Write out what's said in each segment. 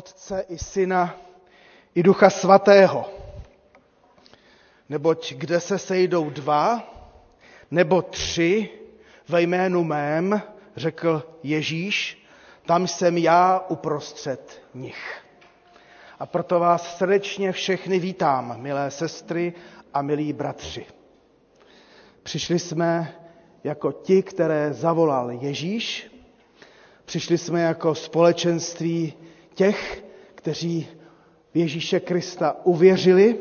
Otce i Syna i Ducha Svatého. Neboť kde se sejdou dva nebo tři ve jménu mém, řekl Ježíš, tam jsem já uprostřed nich. A proto vás srdečně všechny vítám, milé sestry a milí bratři. Přišli jsme jako ti, které zavolal Ježíš, Přišli jsme jako společenství těch, kteří v Ježíše Krista uvěřili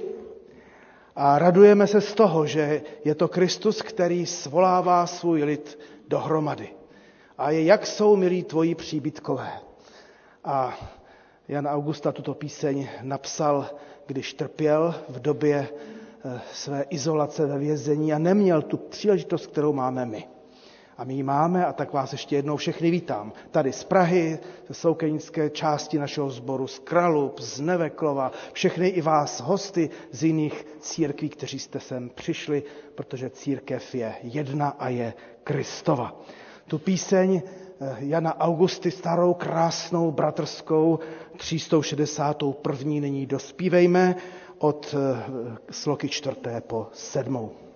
a radujeme se z toho, že je to Kristus, který svolává svůj lid dohromady. A je, jak jsou, milí tvoji příbytkové. A Jan Augusta tuto píseň napsal, když trpěl v době eh, své izolace ve vězení a neměl tu příležitost, kterou máme my. A my ji máme a tak vás ještě jednou všechny vítám. Tady z Prahy, ze soukenické části našeho sboru, z Kralup, z Neveklova, všechny i vás hosty z jiných církví, kteří jste sem přišli, protože církev je jedna a je Kristova. Tu píseň eh, Jana Augusty, starou, krásnou, bratrskou, 361. nyní dospívejme od eh, sloky čtvrté po sedmou.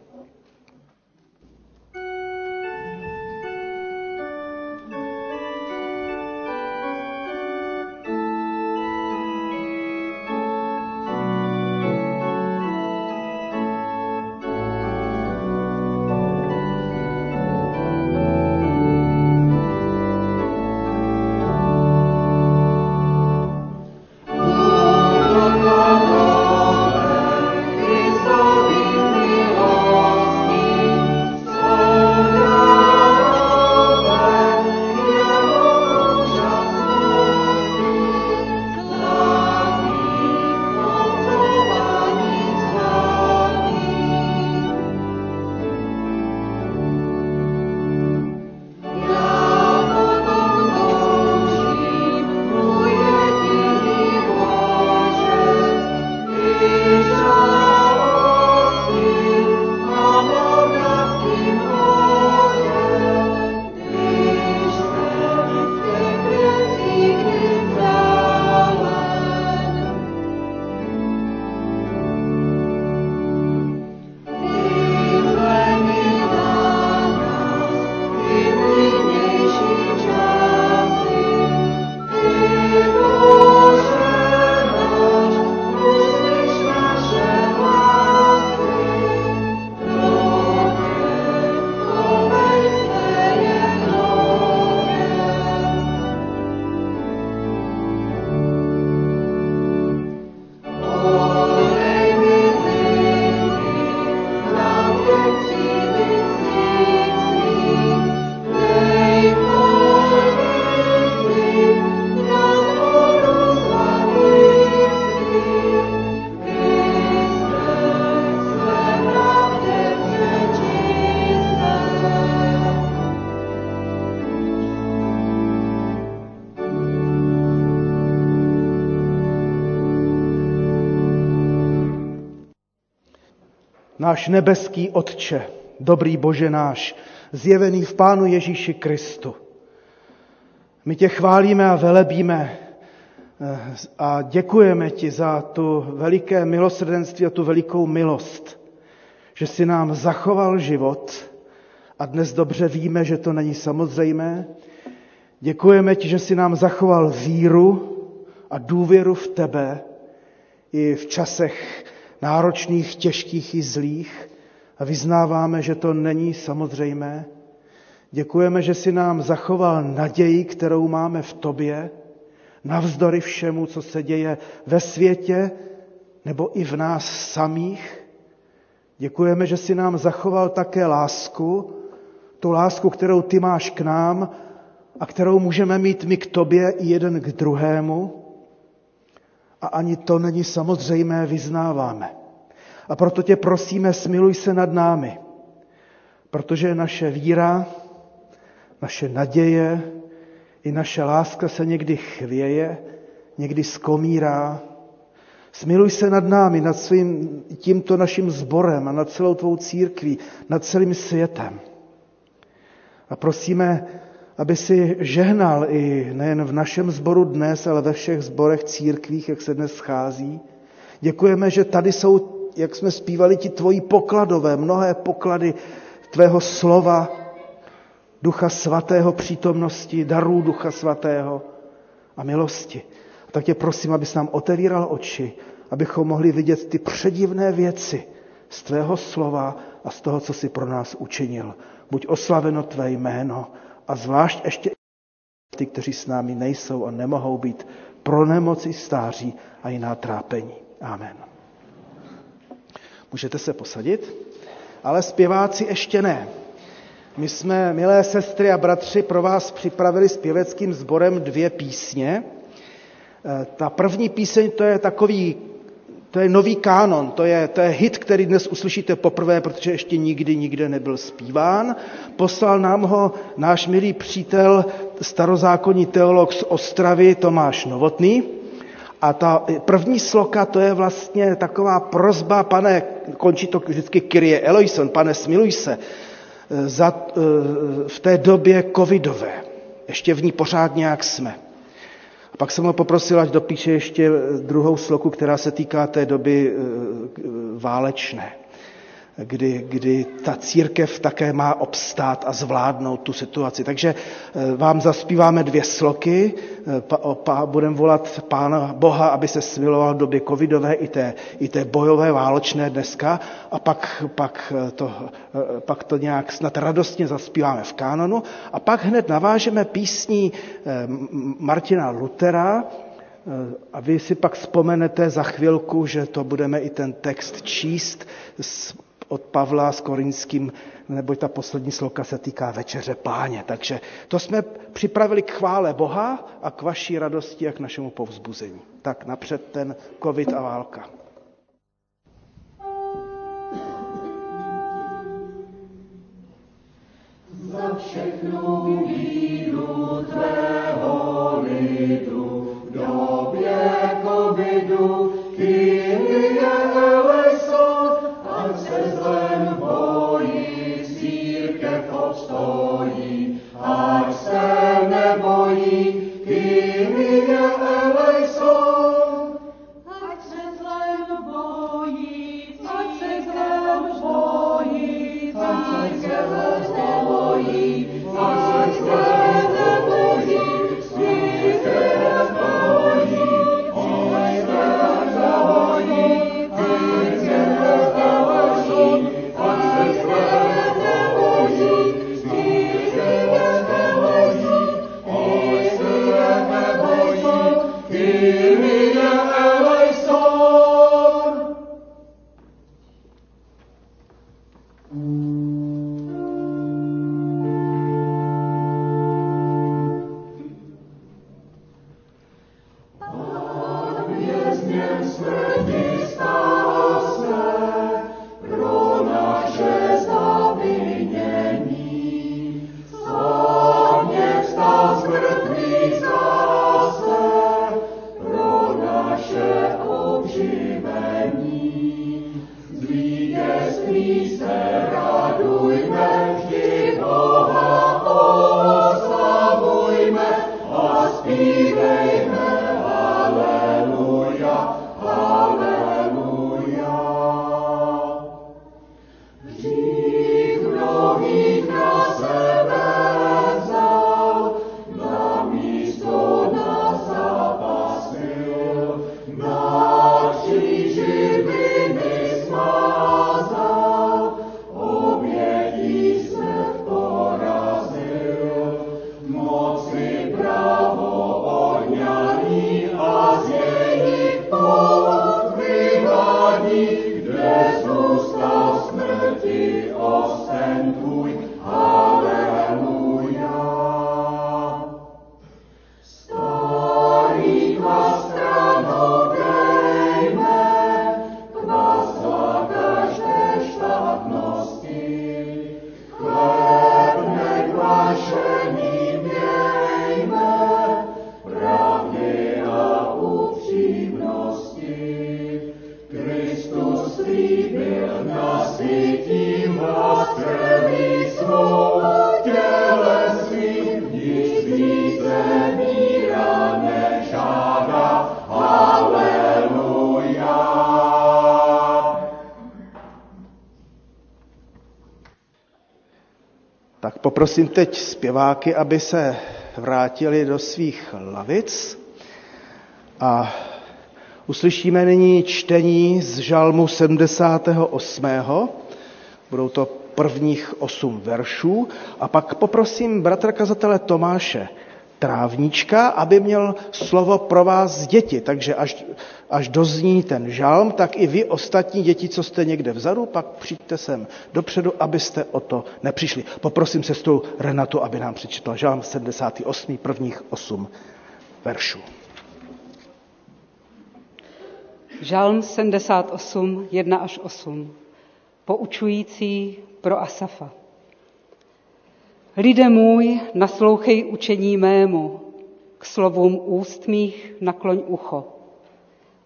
Náš nebeský Otče, dobrý Bože náš, zjevený v Pánu Ježíši Kristu. My tě chválíme a velebíme eh, a děkujeme ti za tu veliké milosrdenství a tu velikou milost, že si nám zachoval život a dnes dobře víme, že to není samozřejmé. Děkujeme ti, že si nám zachoval víru a důvěru v tebe i v časech náročných, těžkých i zlých a vyznáváme, že to není samozřejmé. Děkujeme, že si nám zachoval naději, kterou máme v tobě, navzdory všemu, co se děje ve světě nebo i v nás samých. Děkujeme, že si nám zachoval také lásku, tu lásku, kterou ty máš k nám a kterou můžeme mít my k tobě i jeden k druhému a ani to není samozřejmé, vyznáváme. A proto tě prosíme, smiluj se nad námi, protože naše víra, naše naděje i naše láska se někdy chvěje, někdy skomírá. Smiluj se nad námi, nad svým, tímto naším sborem a nad celou tvou církví, nad celým světem. A prosíme, aby si žehnal i nejen v našem sboru dnes, ale ve všech zborech církvích, jak se dnes schází. Děkujeme, že tady jsou, jak jsme zpívali, ti tvoji pokladové, mnohé poklady tvého slova, ducha svatého přítomnosti, darů ducha svatého a milosti. A tak tě prosím, abys nám otevíral oči, abychom mohli vidět ty předivné věci z tvého slova a z toho, co jsi pro nás učinil. Buď oslaveno tvé jméno a zvlášť ještě ty, kteří s námi nejsou a nemohou být pro nemoci stáří a jiná trápení. Amen. Můžete se posadit, ale zpěváci ještě ne. My jsme, milé sestry a bratři, pro vás připravili s pěveckým sborem dvě písně. E, ta první píseň to je takový, to je nový kánon, to je, to je hit, který dnes uslyšíte poprvé, protože ještě nikdy nikde nebyl zpíván. Poslal nám ho náš milý přítel, starozákonní teolog z Ostravy Tomáš Novotný. A ta první sloka, to je vlastně taková prozba, pane, končí to vždycky Kyrie Eloison, pane, smiluj se, za, eh, v té době covidové. Ještě v ní pořád nějak jsme. A pak jsem ho poprosil, ať dopíše ještě druhou sloku, která se týká té doby eh, válečné kdy, kdy ta církev také má obstát a zvládnout tu situaci. Takže eh, vám zaspíváme dvě sloky, eh, budeme volat Pána Boha, aby se smiloval v době covidové i té, i té bojové válečné dneska. A pak, pak, eh, to, pak to nějak snad radostně zaspíváme v kánonu. A pak hned navážeme písní Martina Lutera, a vy si pak vzpomenete za chvilku, že to budeme i ten text číst od Pavla s Korinským, neboť ta poslední sloka se týká večeře páně. Takže to jsme připravili k chvále Boha a k vaší radosti a k našemu povzbuzení. Tak napřed ten covid a válka. Za všechnu víru tvého lidu v době covidu, Kyrie se poprosím teď zpěváky, aby se vrátili do svých lavic a uslyšíme nyní čtení z žalmu 78. Budou to prvních osm veršů a pak poprosím bratra kazatele Tomáše Trávníčka, aby měl slovo pro vás děti. Takže až, až dozní ten žalm, tak i vy ostatní děti, co jste někde vzadu, pak přijďte sem dopředu, abyste o to nepřišli. Poprosím sestru Renatu, aby nám přečetla žalm 78. prvních osm veršů. Žalm 78, 1 až 8. Poučující pro Asafa. Lidé můj, naslouchej učení mému, k slovům úst mých nakloň ucho.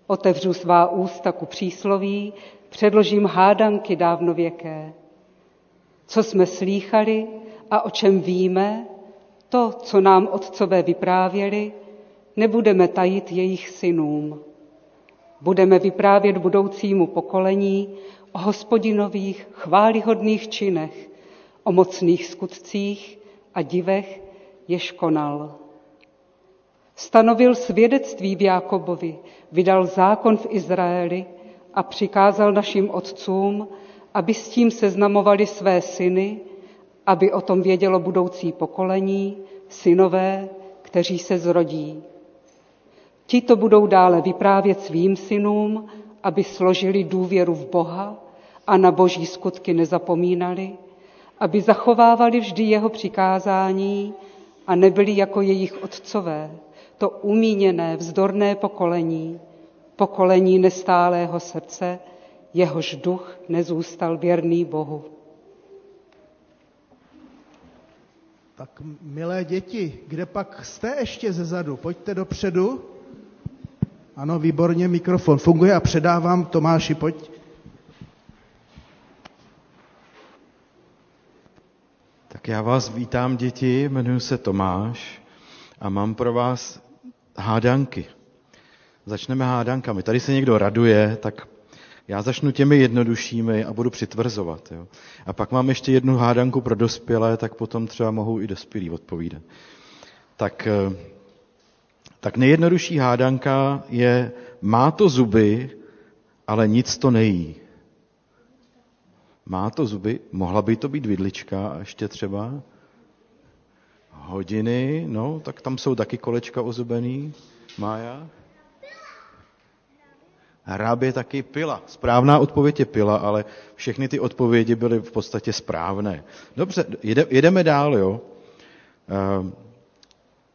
Otevřu svá ústa ku přísloví, předložím hádanky dávnověké. Co jsme slýchali a o čem víme, to, co nám otcové vyprávěli, nebudeme tajit jejich synům. Budeme vyprávět budoucímu pokolení o hospodinových chválihodných činech, o mocných skutcích a divech, jež konal. Stanovil svědectví v Jákobovi, vydal zákon v Izraeli a přikázal našim otcům, aby s tím seznamovali své syny, aby o tom vědělo budoucí pokolení, synové, kteří se zrodí. Ti to budou dále vyprávět svým synům, aby složili důvěru v Boha a na boží skutky nezapomínali, aby zachovávali vždy jeho přikázání a nebyli jako jejich otcové, to umíněné, vzdorné pokolení, pokolení nestálého srdce, jehož duch nezůstal věrný Bohu. Tak milé děti, kde pak jste ještě ze zadu? Pojďte dopředu. Ano, výborně, mikrofon funguje a předávám Tomáši, pojď. Tak já vás vítám, děti, jmenuji se Tomáš a mám pro vás hádanky. Začneme hádankami. Tady se někdo raduje, tak já začnu těmi jednoduššími a budu přitvrzovat. Jo. A pak mám ještě jednu hádanku pro dospělé, tak potom třeba mohou i dospělí odpovídat. Tak, eh, tak nejjednodušší hádanka je, má to zuby, ale nic to nejí. Má to zuby, mohla by to být vidlička ještě třeba hodiny, no, tak tam jsou taky kolečka ozubený. Mája? Hrábě taky pila. Správná odpověď je pila, ale všechny ty odpovědi byly v podstatě správné. Dobře, jede, jedeme dál, jo. Uh,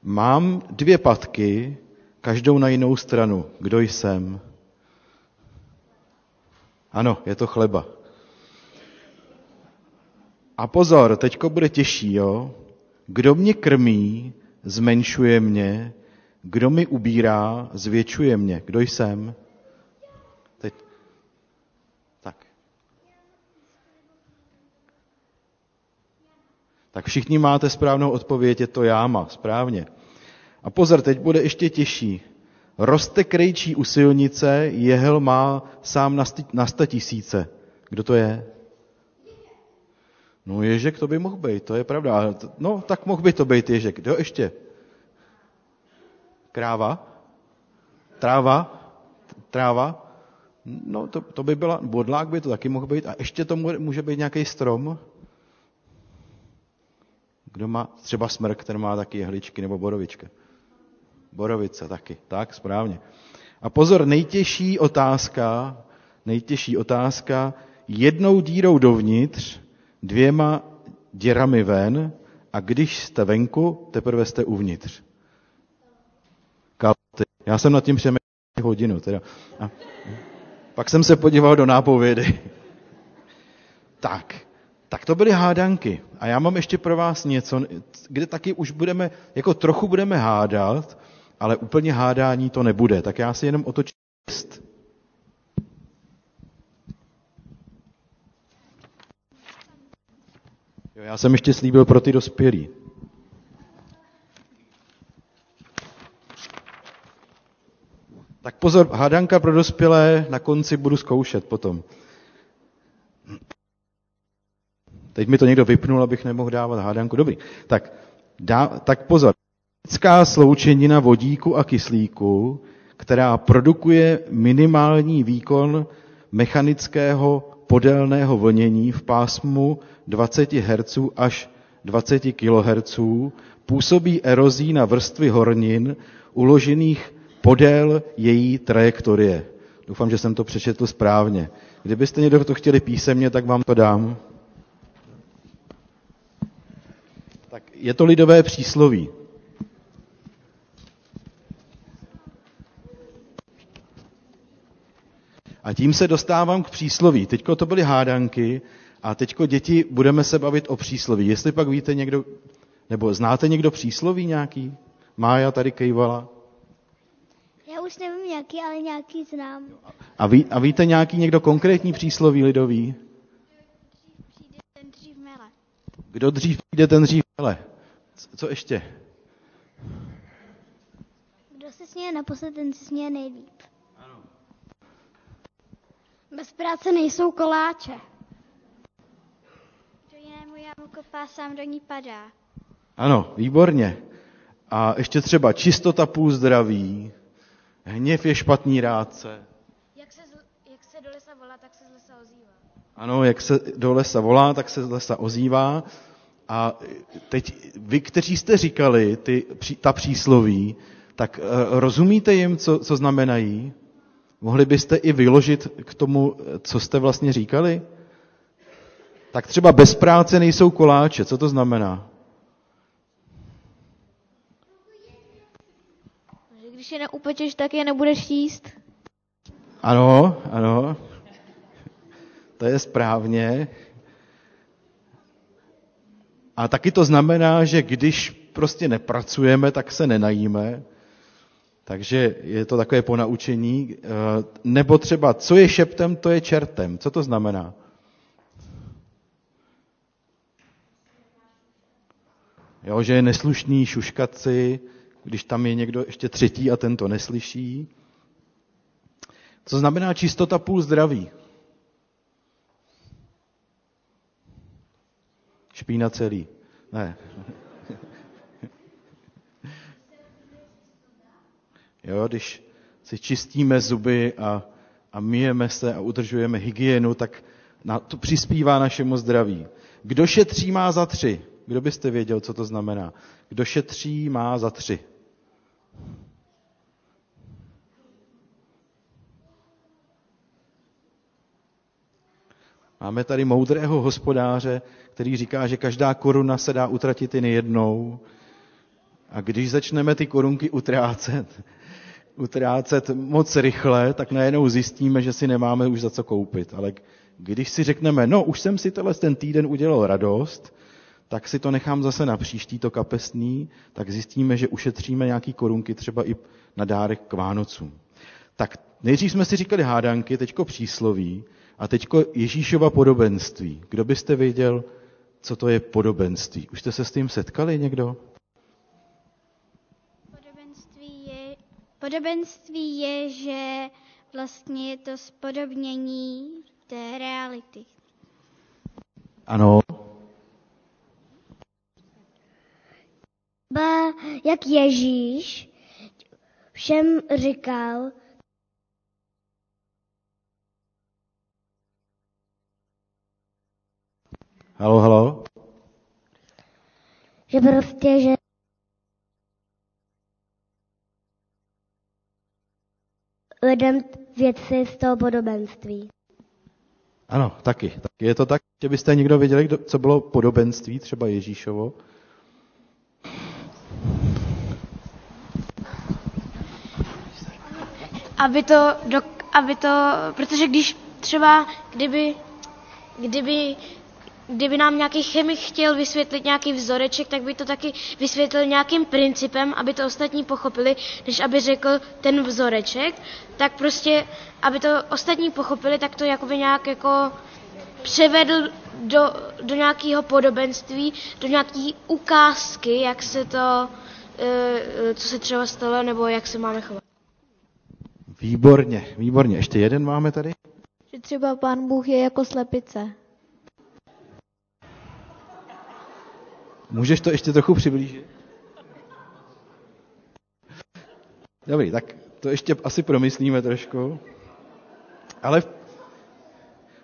mám dvě patky, každou na jinou stranu. Kdo jsem? Ano, je to chleba. A pozor, teďko bude těžší, jo? Kdo mě krmí, zmenšuje mě, kdo mi ubírá, zvětšuje mě. Kdo jsem? Teď. Tak. Tak všichni máte správnou odpověď, je to jáma, správně. A pozor, teď bude ještě těžší. Roste krejčí u silnice, jehel má sám na sta tisíce. Kdo to je? No Ježek to by mohl být, to je pravda. No tak mohl by to být Ježek. Kdo ještě? Kráva? Tráva? Tráva? No to, to by byla, bodlák by to taky mohl být. A ještě to může být nějaký strom? Kdo má, třeba smrk, ten má taky jehličky, nebo borovička. Borovice taky, tak, správně. A pozor, nejtěžší otázka, nejtěžší otázka, jednou dírou dovnitř, dvěma děrami ven a když jste venku, teprve jste uvnitř. Kalty. Já jsem nad tím přemýšlel hodinu. Teda. A pak jsem se podíval do nápovědy. tak, tak to byly hádanky. A já mám ještě pro vás něco, kde taky už budeme, jako trochu budeme hádat, ale úplně hádání to nebude. Tak já si jenom otočím Jo, já jsem ještě slíbil pro ty dospělí. Tak pozor, hádanka pro dospělé, na konci budu zkoušet potom. Teď mi to někdo vypnul, abych nemohl dávat hádanku. Dobrý. Tak, dá, tak pozor. Chemická sloučenina vodíku a kyslíku, která produkuje minimální výkon mechanického podélného vlnění v pásmu 20 Hz až 20 kHz, působí erozí na vrstvy hornin uložených podél její trajektorie. Doufám, že jsem to přečetl správně. Kdybyste někdo to chtěli písemně, tak vám to dám. Tak je to lidové přísloví. A tím se dostávám k přísloví. Teďko to byly hádanky a teďko děti budeme se bavit o přísloví. Jestli pak víte někdo, nebo znáte někdo přísloví nějaký? Mája tady kejvala. Já už nevím jaký, ale nějaký znám. A, ví, a víte nějaký někdo konkrétní přísloví lidový? Přijde ten dřív mele. Kdo dřív přijde, ten dřív mele. Co- Co ještě? Kdo se směje naposled, ten se směje nejlíp. Bez práce nejsou koláče. Kdo jinému jamu kopá, sám do ní padá. Ano, výborně. A ještě třeba čistota půl zdraví, hněv je špatný rádce. Jak se, jak se do lesa volá, tak se z lesa ozývá. Ano, jak se do lesa volá, tak se z lesa ozývá. A teď vy, kteří jste říkali ty, ta přísloví, tak eh, rozumíte jim, co, co znamenají? Mohli byste i vyložit k tomu, co jste vlastně říkali? Tak třeba bez práce nejsou koláče. Co to znamená? Když je neupečeš, tak je nebudeš jíst. Ano, ano. To je správně. A taky to znamená, že když prostě nepracujeme, tak se nenajíme. Takže je to takové ponaučení. Eh, Nebo třeba, co je šeptem, to je čertem. Co to znamená? Jo, že je neslušný šuškat si, když tam je někdo ještě třetí a ten to neslyší. Co znamená čistota půl zdraví? Špína celý. Ne. Jo, když si čistíme zuby a, a myjeme se a udržujeme hygienu, tak na, to přispívá našemu zdraví. Kdo šetří, má za tři. Kdo byste věděl, co to znamená? Kdo šetří, má za tři. Máme tady moudrého hospodáře, který říká, že každá koruna se dá utratit jen jednou. A když začneme ty korunky utrácet, utrácet moc rychle, tak najednou zjistíme, že si nemáme už za co koupit. Ale když si řekneme, no už jsem si tenhle ten týden udělal radost, tak si to nechám zase na příští to kapesný, tak zjistíme, že ušetříme nějaký korunky třeba i na dárek k Vánocům. Tak nejdřív jsme si říkali hádanky, teďko přísloví a teďko Ježíšova podobenství. Kdo byste věděl, co to je podobenství? Už jste se s tím setkali někdo? Podobenství je, podobenství je, že vlastně je to spodobnění té reality. Ano. Ba, jak Ježíš všem říkal, Halo, halo? že prostě, že lidem věci z toho podobenství. Ano, taky. taky. Je to tak, že byste někdo věděli, kdo, co bylo podobenství, třeba Ježíšovo? aby to, do, aby to, protože když třeba, kdyby, kdyby, kdyby nám nějaký chemik chtěl vysvětlit nějaký vzoreček, tak by to taky vysvětlil nějakým principem, aby to ostatní pochopili, než aby řekl ten vzoreček, tak prostě, aby to ostatní pochopili, tak to jakoby nějak jako převedl do, do nějakého podobenství, do nějaký ukázky, jak se to, eh, co se třeba stalo, nebo jak se máme chovat. Výborně, výborně. Ještě jeden máme tady? Že třeba pán Bůh je jako slepice. Můžeš to ještě trochu přiblížit? Dobrý, tak to ještě asi promyslíme trošku. Ale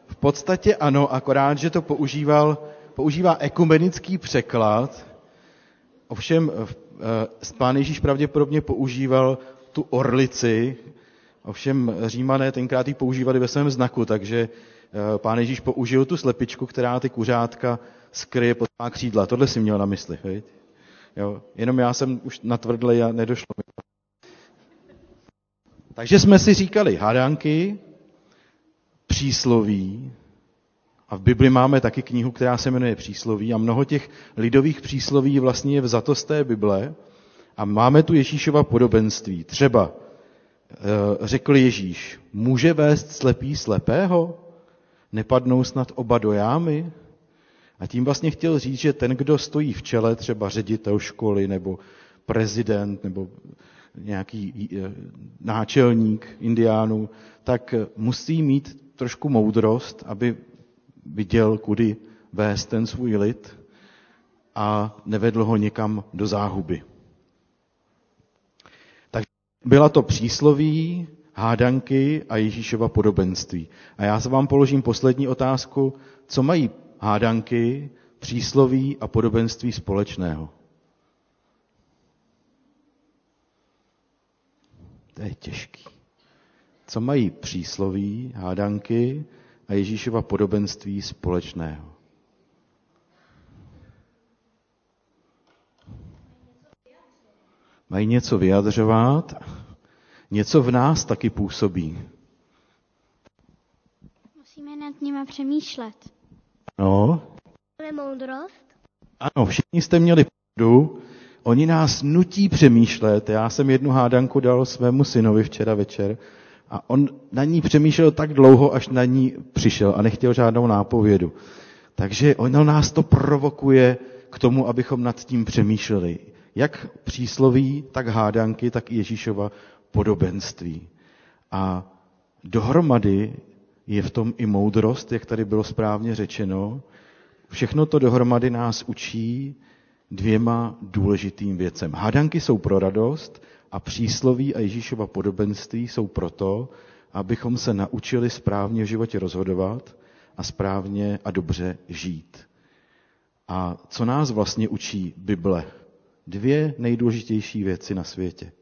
v podstatě ano, akorát, že to používal, používá ekumenický překlad. Ovšem, eh, pán Ježíš pravděpodobně používal tu orlici, ovšem římané tenkrát ji používali ve svém znaku, takže eh, pán Ježíš použil tu slepičku, která ty kuřátka skryje pod má křídla. Tohle si měl na mysli, viď? Jo, jenom já jsem už natvrdlý a nedošlo mi. Takže jsme si říkali hádánky, přísloví, a v Bibli máme taky knihu, která se jmenuje Přísloví a mnoho těch lidových přísloví vlastně je vzato z té Bible a máme tu Ježíšova podobenství. Třeba eh, řekl Ježíš, může vést slepý slepého? Nepadnou snad oba do jámy? A tím vlastně chtěl říct, že ten, kdo stojí v čele, třeba ředitel školy nebo prezident nebo nějaký eh, náčelník indiánů, tak musí mít trošku moudrost, aby viděl, kudy vést ten svůj lid a nevedl ho někam do záhuby. Takže byla to přísloví, hádanky a Ježíšova podobenství. A já se vám položím poslední otázku, co mají hádanky, přísloví a podobenství společného. To je těžký. Co mají přísloví, hádanky a Ježíšova podobenství společného? Mají něco vyjadřovat, něco v nás taky působí. Musíme nad nimi přemýšlet. No, Ale moudrost? ano, všichni jste měli pravdu, Oni nás nutí přemýšlet. Já jsem jednu hádanku dal svému synovi včera večer a on na ní přemýšlel tak dlouho, až na ní přišel a nechtěl žádnou nápovědu. Takže ono nás to provokuje k tomu, abychom nad tím přemýšleli. Jak přísloví, tak hádanky, tak i Ježíšova podobenství. A dohromady je v tom i moudrost, jak tady bylo správně řečeno. Všechno to dohromady nás učí, dvěma důležitým věcem. Hádanky jsou pro radost a přísloví a Ježíšova podobenství jsou proto, abychom se naučili správně v životě rozhodovat a správně a dobře žít. A co nás vlastně učí Bible? Dvě nejdůležitější věci na světě.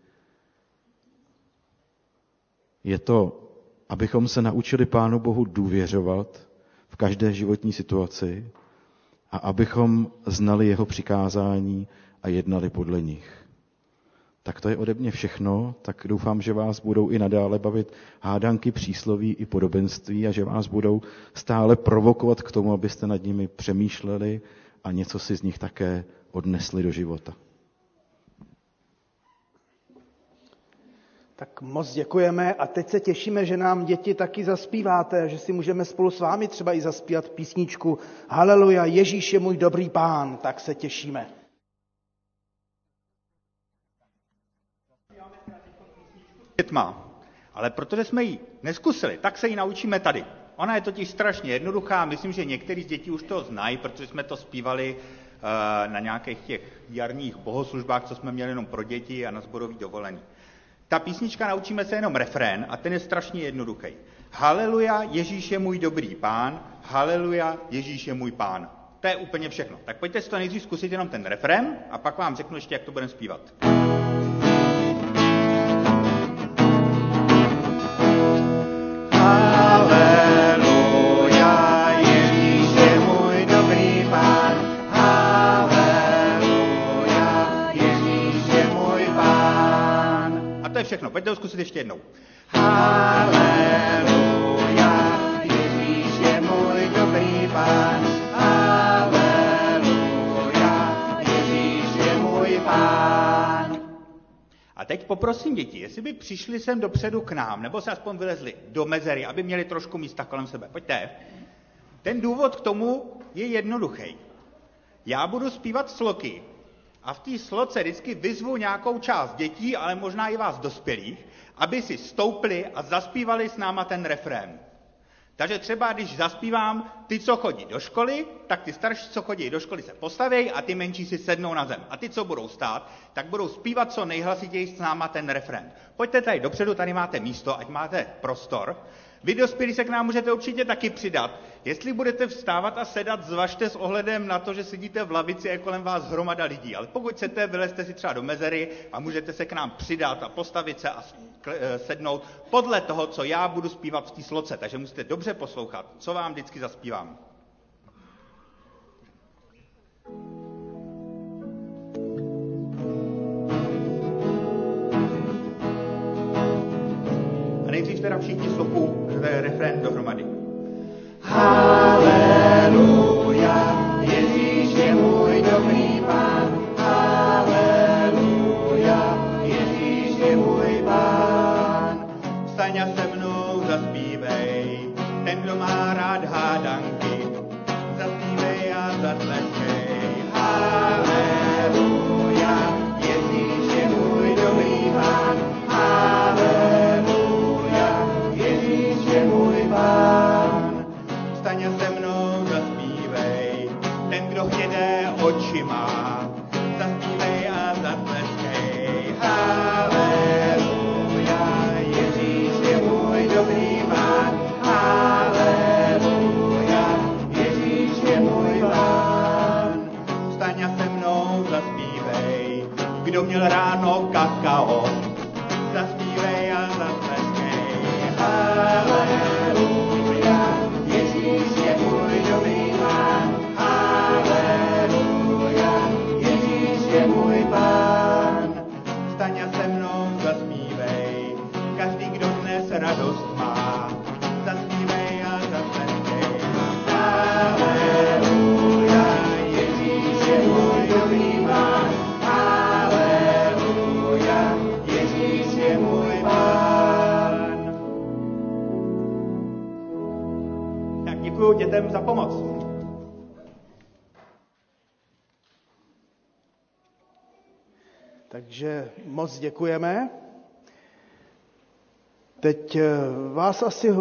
Je to, abychom se naučili Pánu Bohu důvěřovat v každé životní situaci a abychom znali jeho přikázání a jednali podle nich. Tak to je ode mě všechno, tak doufám, že vás budou i nadále bavit hádanky, přísloví i podobenství a že vás budou stále provokovat k tomu, abyste nad nimi přemýšleli a něco si z nich také odnesli do života. Tak moc děkujeme a teď se těšíme, že nám děti taky zaspíváte, že si můžeme spolu s vámi třeba i zaspívat písničku Haleluja, Ježíš je můj dobrý pán, tak se těšíme. Dětma, ale protože jsme ji neskusili, tak se ji naučíme tady. Ona je totiž strašně jednoduchá, myslím, že některý z dětí už to znají, protože jsme to zpívali uh, na nějakých těch jarních bohoslužbách, co jsme měli jenom pro děti a na zborový dovolení. Ta písnička naučíme se jenom refrén a ten je strašně jednoduchý. Haleluja, Ježíš je můj dobrý pán, haleluja, Ježíš je můj pán. To je úplně všechno. Tak pojďte si to nejdřív zkusit jenom ten refrén a pak vám řeknu ještě, jak to budeme zpívat. Všechno. Pojďte to zkusit ještě jednou. Haleluja, Ježíš je můj dobrý pán. Haleluja, Ježíš je můj pán. A teď poprosím děti, jestli by přišli sem dopředu k nám, nebo se aspoň vylezli do mezery, aby měli trošku místa kolem sebe. Pojďte. Ten důvod k tomu je jednoduchý. Já budu zpívat sloky a v té sloce vždycky vyzvu nějakou část dětí, ale možná i vás dospělých, aby si stoupli a zaspívali s náma ten refrén. Takže třeba, když zaspívám ty, co chodí do školy, tak ty starší, co chodí do školy, se postaví a ty menší si sednou na zem. A ty, co budou stát, tak budou zpívat co nejhlasitěji s náma ten refren. Pojďte tady dopředu, tady máte místo, ať máte prostor. Vy dospělí se k nám můžete určitě taky přidat. Jestli budete vstávat a sedat, zvažte s ohledem na to, že sedíte v lavici a je kolem vás hromada lidí. Ale pokud chcete, vylezte si třeba do mezery a můžete se k nám přidat a postavit se a eh, sednout podle toho, co já budu zpívat v té sloce. Takže musíte dobře poslouchat, co vám vždycky zaspívám. A nejdřív teda všichni sloku refrén dohromady. Haleluja, Ježíš hnědé oči má, zaspívej a zatleskej. Haleluja, Ježíš je můj dobrý pán. Haleluja, Ježíš je můj pán. Vstaň a se mnou zaspívej, kdo měl ráno dětem za pomoc. Takže moc děkujeme. Teď eh, vás asi,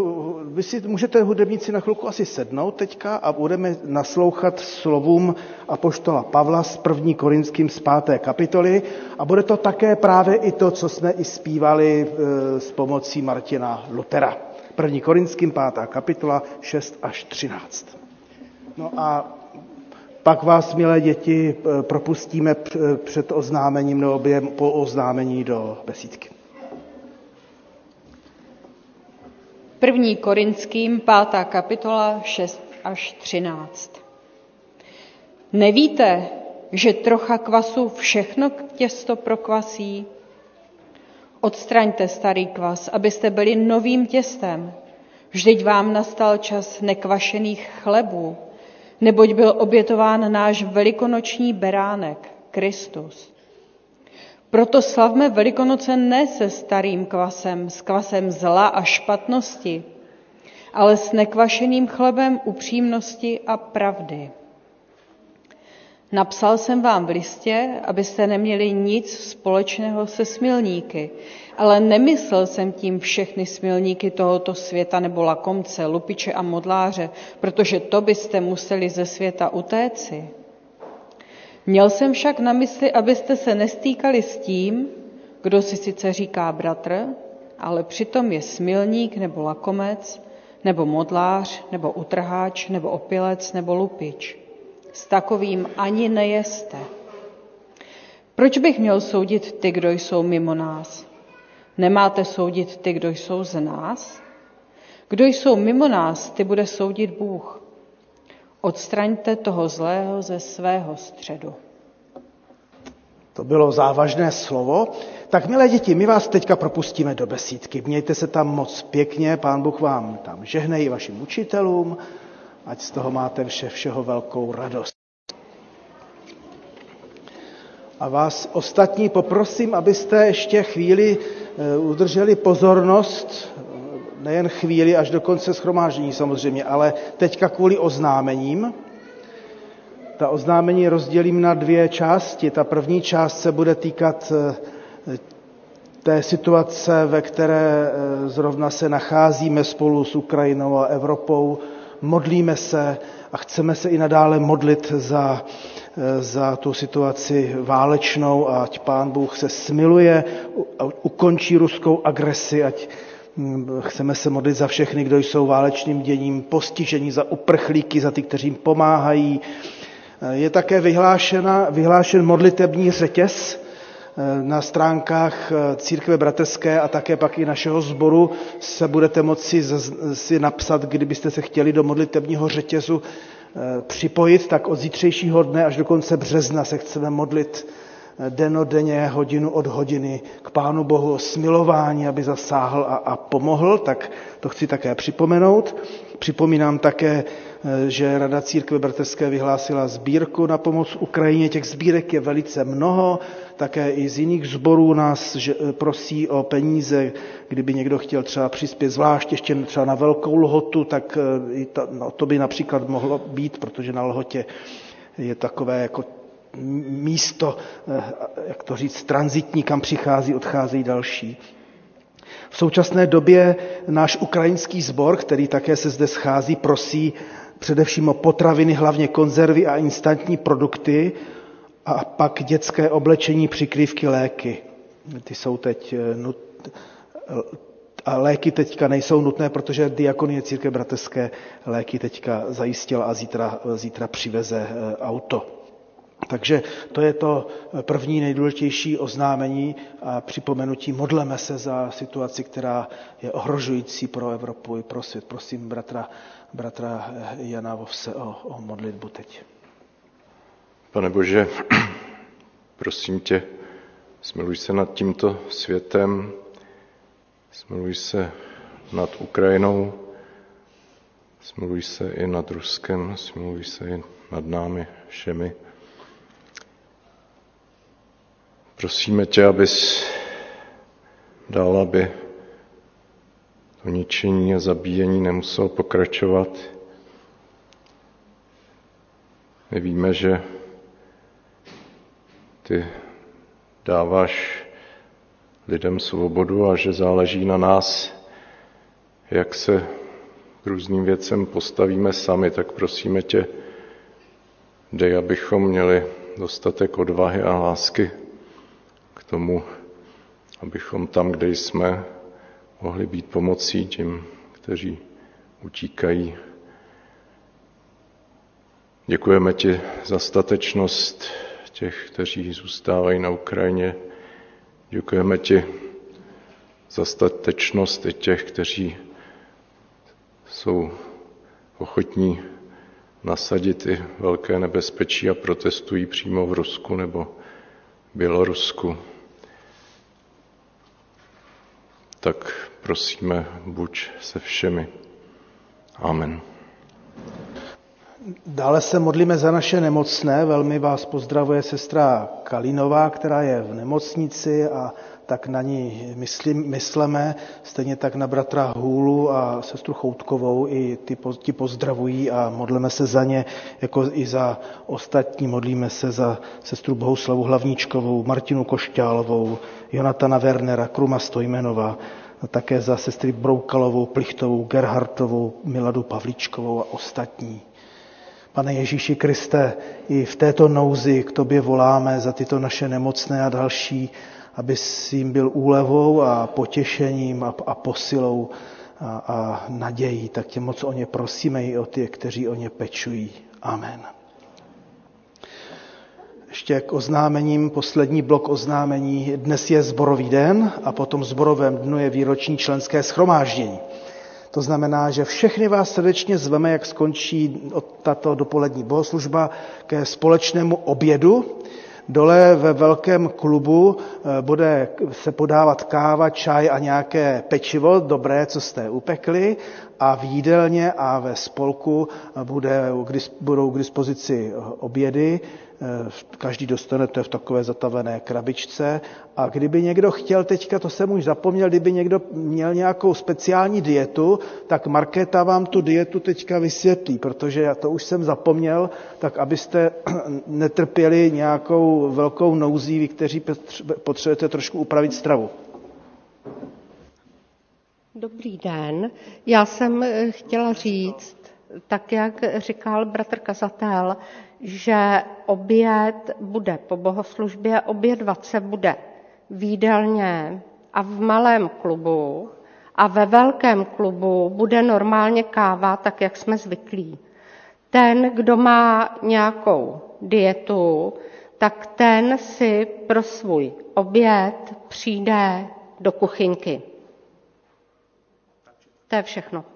vy si můžete hudebníci na chvilku asi sednout teďka a budeme naslouchat slovům apoštola Pavla z první Korinským z páté kapitoly a bude to také právě i to, co jsme i zpívali eh, s pomocí Martina Lutera. První Korinským pátá kapitola 6 až 13. No a pak vás, milé děti, propustíme před oznámením nebo během po oznámení do besídky. První Korinským, pátá kapitola, 6 až 13. Nevíte, že trocha kvasu všechno těsto prokvasí? Odstraňte starý kvas, abyste byli novým těstem. Vždyť vám nastal čas nekvašených chlebů, neboť byl obětován náš velikonoční beránek, Kristus. Proto slavme Velikonoce ne se starým kvasem, s kvasem zla a špatnosti, ale s nekvašeným chlebem upřímnosti a pravdy. Napsal jsem vám v listě, abyste neměli nic společného se smilníky, ale nemyslel jsem tím všechny smilníky tohoto světa nebo lakomce, lupiče a modláře, protože to byste museli ze světa utéci. Měl jsem však na mysli, abyste se nestýkali s tím, kdo si sice říká bratr, ale přitom je smilník nebo lakomec, nebo modlář, nebo utrháč, nebo opilec, nebo lupič. S takovým ani nejeste. Proč bych měl soudit ty, kdo jsou mimo nás? Nemáte soudit ty, kdo jsou z nás? Kdo jsou mimo nás, ty bude soudit Bůh. Odstraňte toho zlého ze svého středu. To bylo závažné slovo. Tak, milé děti, my vás teďka propustíme do besídky. Mějte se tam moc pěkně, pán Bůh vám tam žehnej vašim učitelům, ať z toho máte vše, všeho velkou radost. A vás ostatní poprosím, abyste ještě chvíli eh, udrželi pozornost, nejen chvíli až do konce schromáždění samozřejmě, ale teďka kvůli oznámením. Ta oznámení rozdělím na dvě části. Ta první část se bude týkat eh, té situace, ve které eh, zrovna se nacházíme spolu s Ukrajinou a Evropou, modlíme se a chceme se i nadále modlit za, za tu situaci válečnou, ať pán Bůh se smiluje, ukončí ruskou agresi, ať hm, chceme se modlit za všechny, kdo jsou válečným děním postižení, za uprchlíky, za ty, kteří jim pomáhají. Je také vyhlášena, vyhlášen modlitební řetěz, na stránkách eh, Církve bratrské a také pak i našeho sboru se budete moci si napsat, kdybyste se chtěli do modlitebního řetězu eh, připojit, tak od zítřejšího dne až do konce března se chceme modlit denodenně, hodinu od hodiny k Pánu Bohu o smilování, aby zasáhl a, a pomohl, tak to chci také připomenout. Připomínám také, eh, že Rada církve bratrské vyhlásila sbírku na pomoc Ukrajině. Těch sbírek je velice mnoho, také i z jiných sborů nás eh, prosí o peníze, kdyby někdo chtěl třeba přispět zvlášť ještě třeba na velkou lhotu, tak eh, no, to by například mohlo být, protože na lhotě je takové jako místo, jak to říct, transitní, kam přichází, odcházejí další. V současné době náš ukrajinský sbor, který také se zde schází, prosí především o potraviny, hlavně konzervy a instantní produkty a pak dětské oblečení, přikrývky, léky. Ty jsou teď eh, nut... a léky teďka nejsou nutné, protože diakonie církev bratrské léky teďka zajistila a zítra, zítra přiveze eh, auto. Takže to je to první nejdůležitější oznámení a připomenutí. Modleme se za situaci, která je ohrožující pro Evropu i pro svět. Prosím bratra, bratra Jana Vovse o, o modlitbu teď. Pane Bože, prosím tě, smiluj se nad tímto světem, smiluj se nad Ukrajinou, smiluj se i nad Ruskem, smiluj se i nad námi všemi. Prosíme tě, abys dal, aby to ničení a zabíjení nemuselo pokračovat. My víme, že ty dáváš lidem svobodu a že záleží na nás, jak se k různým věcem postavíme sami, tak prosíme tě, dej, abychom měli dostatek odvahy a lásky tomu, abychom tam, kde jsme, mohli být pomocí těm, kteří utíkají. Děkujeme ti za statečnost těch, kteří zůstávají na Ukrajině. Děkujeme ti za statečnost i těch, kteří jsou ochotní nasadit i velké nebezpečí a protestují přímo v Rusku nebo Bělorusku. tak prosíme, buď se všemi. Amen. Dále se modlíme za naše nemocné. Velmi vás pozdravuje sestra Kalinová, která je v nemocnici a tak na ní myslím, myslíme, stejně tak na bratra Hůlu a sestru Choutkovou, i ty, ti pozdravují a modlíme se za ně, jako i za ostatní. Modlíme se za sestru Bohuslavu Hlavníčkovou, Martinu Košťálovou, Jonatana Wernera, Kruma Stojmenova, a také za sestry Broukalovou, Plichtovou, Gerhartovou, Miladu Pavličkovou a ostatní. Pane Ježíši Kriste, i v této nouzi k tobě voláme za tyto naše nemocné a další, aby jim byl úlevou a potěšením a, a posilou a, a nadějí. Tak tě moc o ně prosíme i o ty, kteří o ně pečují. Amen. Ještě k oznámením, poslední blok oznámení. Dnes je zborový den a potom zborovém dnu je výroční členské schromáždění. To znamená, že všechny vás srdečně zveme, jak skončí tato dopolední bohoslužba, ke společnému obědu. Dole ve velkém klubu eh, bude se podávat káva, čaj a nějaké pečivo, dobré, co jste upekli. A v jídelně a ve spolku bude, budou k dispozici obědy Eh, každý dostane to v takové zatavené krabičce. A kdyby někdo chtěl teďka, to jsem už zapomněl, kdyby někdo měl nějakou speciální dietu, tak Markéta vám tu dietu teďka vysvětlí, protože já to už jsem zapomněl, tak abyste netrpěli nějakou velkou nouzí, vy, kteří potřebujete trošku upravit stravu. Dobrý den. Já jsem eh, chtěla říct, tak jak říkal bratr kazatel, že oběd bude po bohoslužbě, obědvat se bude v jídelně a v malém klubu a ve velkém klubu bude normálně káva, tak jak jsme zvyklí. Ten, kdo má nějakou dietu, tak ten si pro svůj oběd přijde do kuchyňky. To je všechno.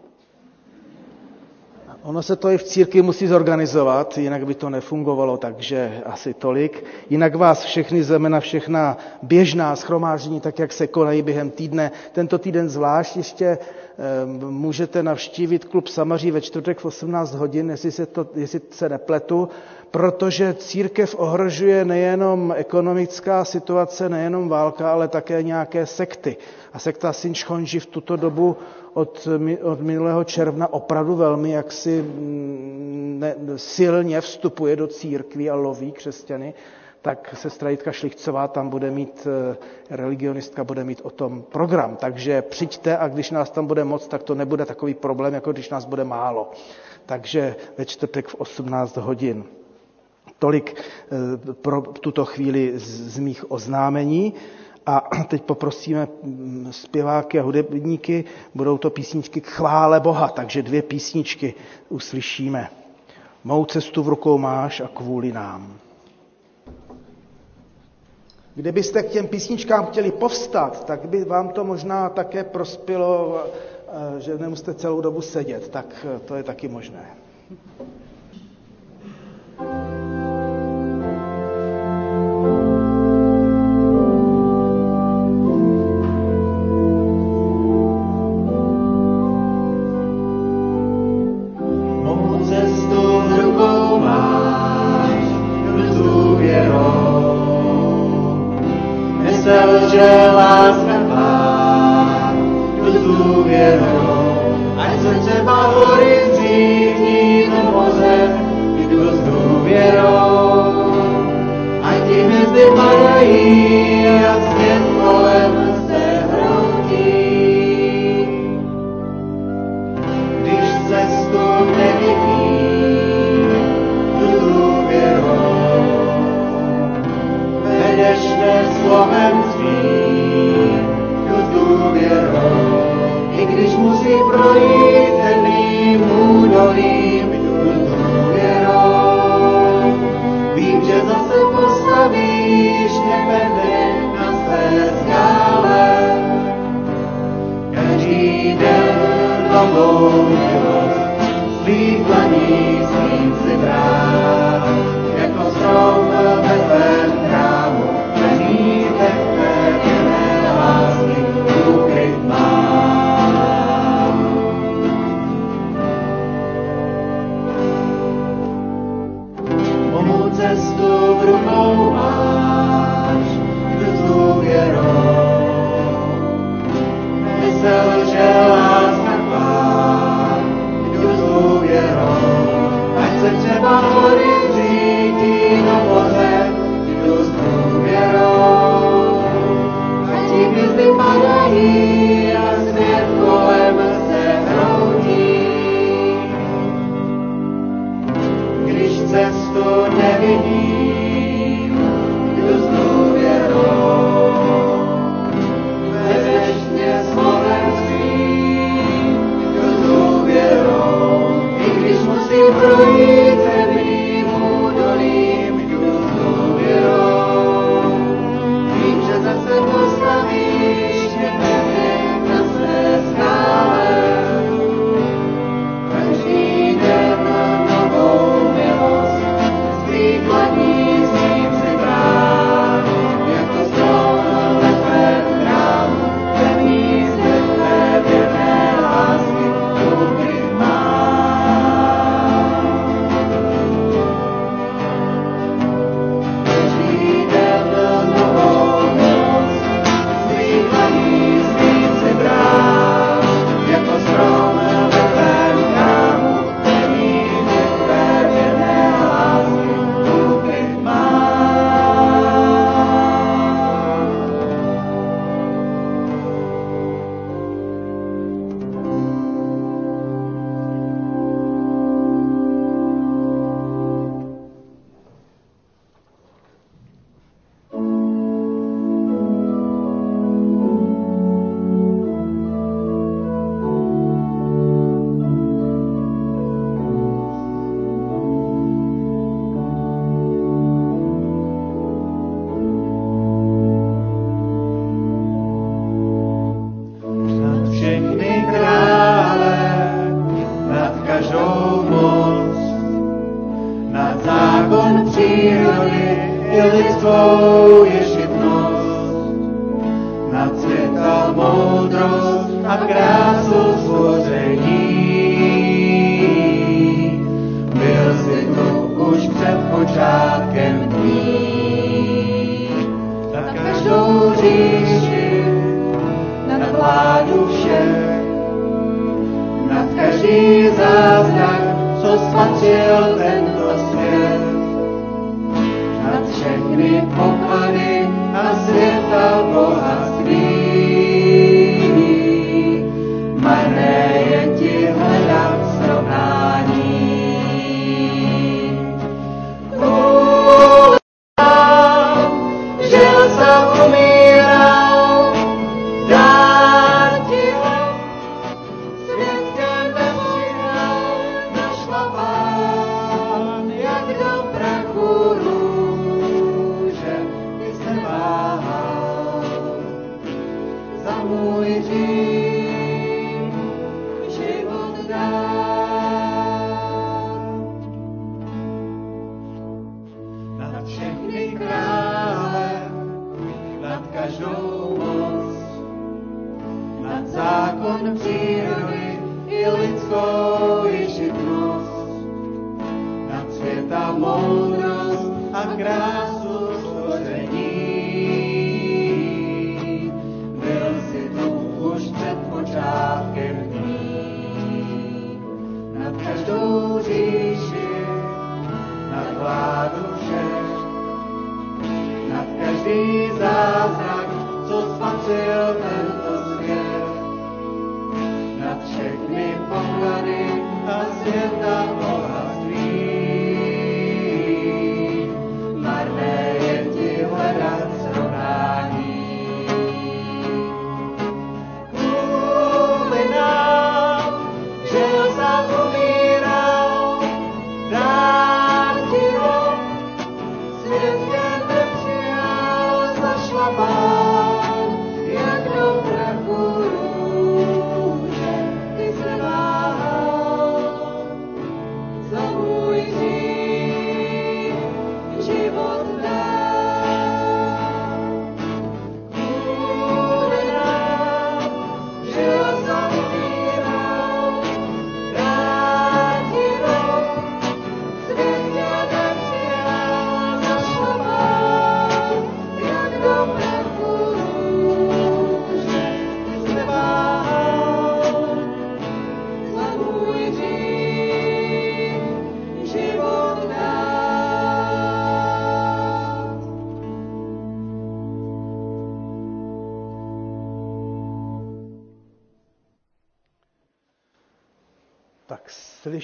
Ono se to i v církvi musí zorganizovat, jinak by to nefungovalo, takže asi tolik. Jinak vás všechny zeme na všechna běžná schromáždění, tak jak se konají během týdne. Tento týden zvlášť ještě můžete navštívit klub Samaří ve čtvrtek v 18 hodin, jestli se, to, jestli se nepletu, protože církev ohrožuje nejenom ekonomická situace, nejenom válka, ale také nějaké sekty. A sekta Sinchonji v tuto dobu od, od minulého června opravdu velmi jaksi mm, ne, silně vstupuje do církví a loví křesťany, tak sestra Jitka Šlichcová tam bude mít, eh, religionistka bude mít o tom program. Takže přijďte a když nás tam bude moc, tak to nebude takový problém, jako když nás bude málo. Takže ve čtvrtek v 18 hodin. Tolik eh, pro tuto chvíli z, mých oznámení. A teď poprosíme mm, zpěváky a hudebníky, budou to písničky k chvále Boha, takže dvě písničky uslyšíme. Mou cestu v rukou máš a kvůli nám. Kdybyste k těm písničkám chtěli povstat, tak by vám to možná také prospělo, eh, že nemusíte celou dobu sedět, tak eh, to je taky možné.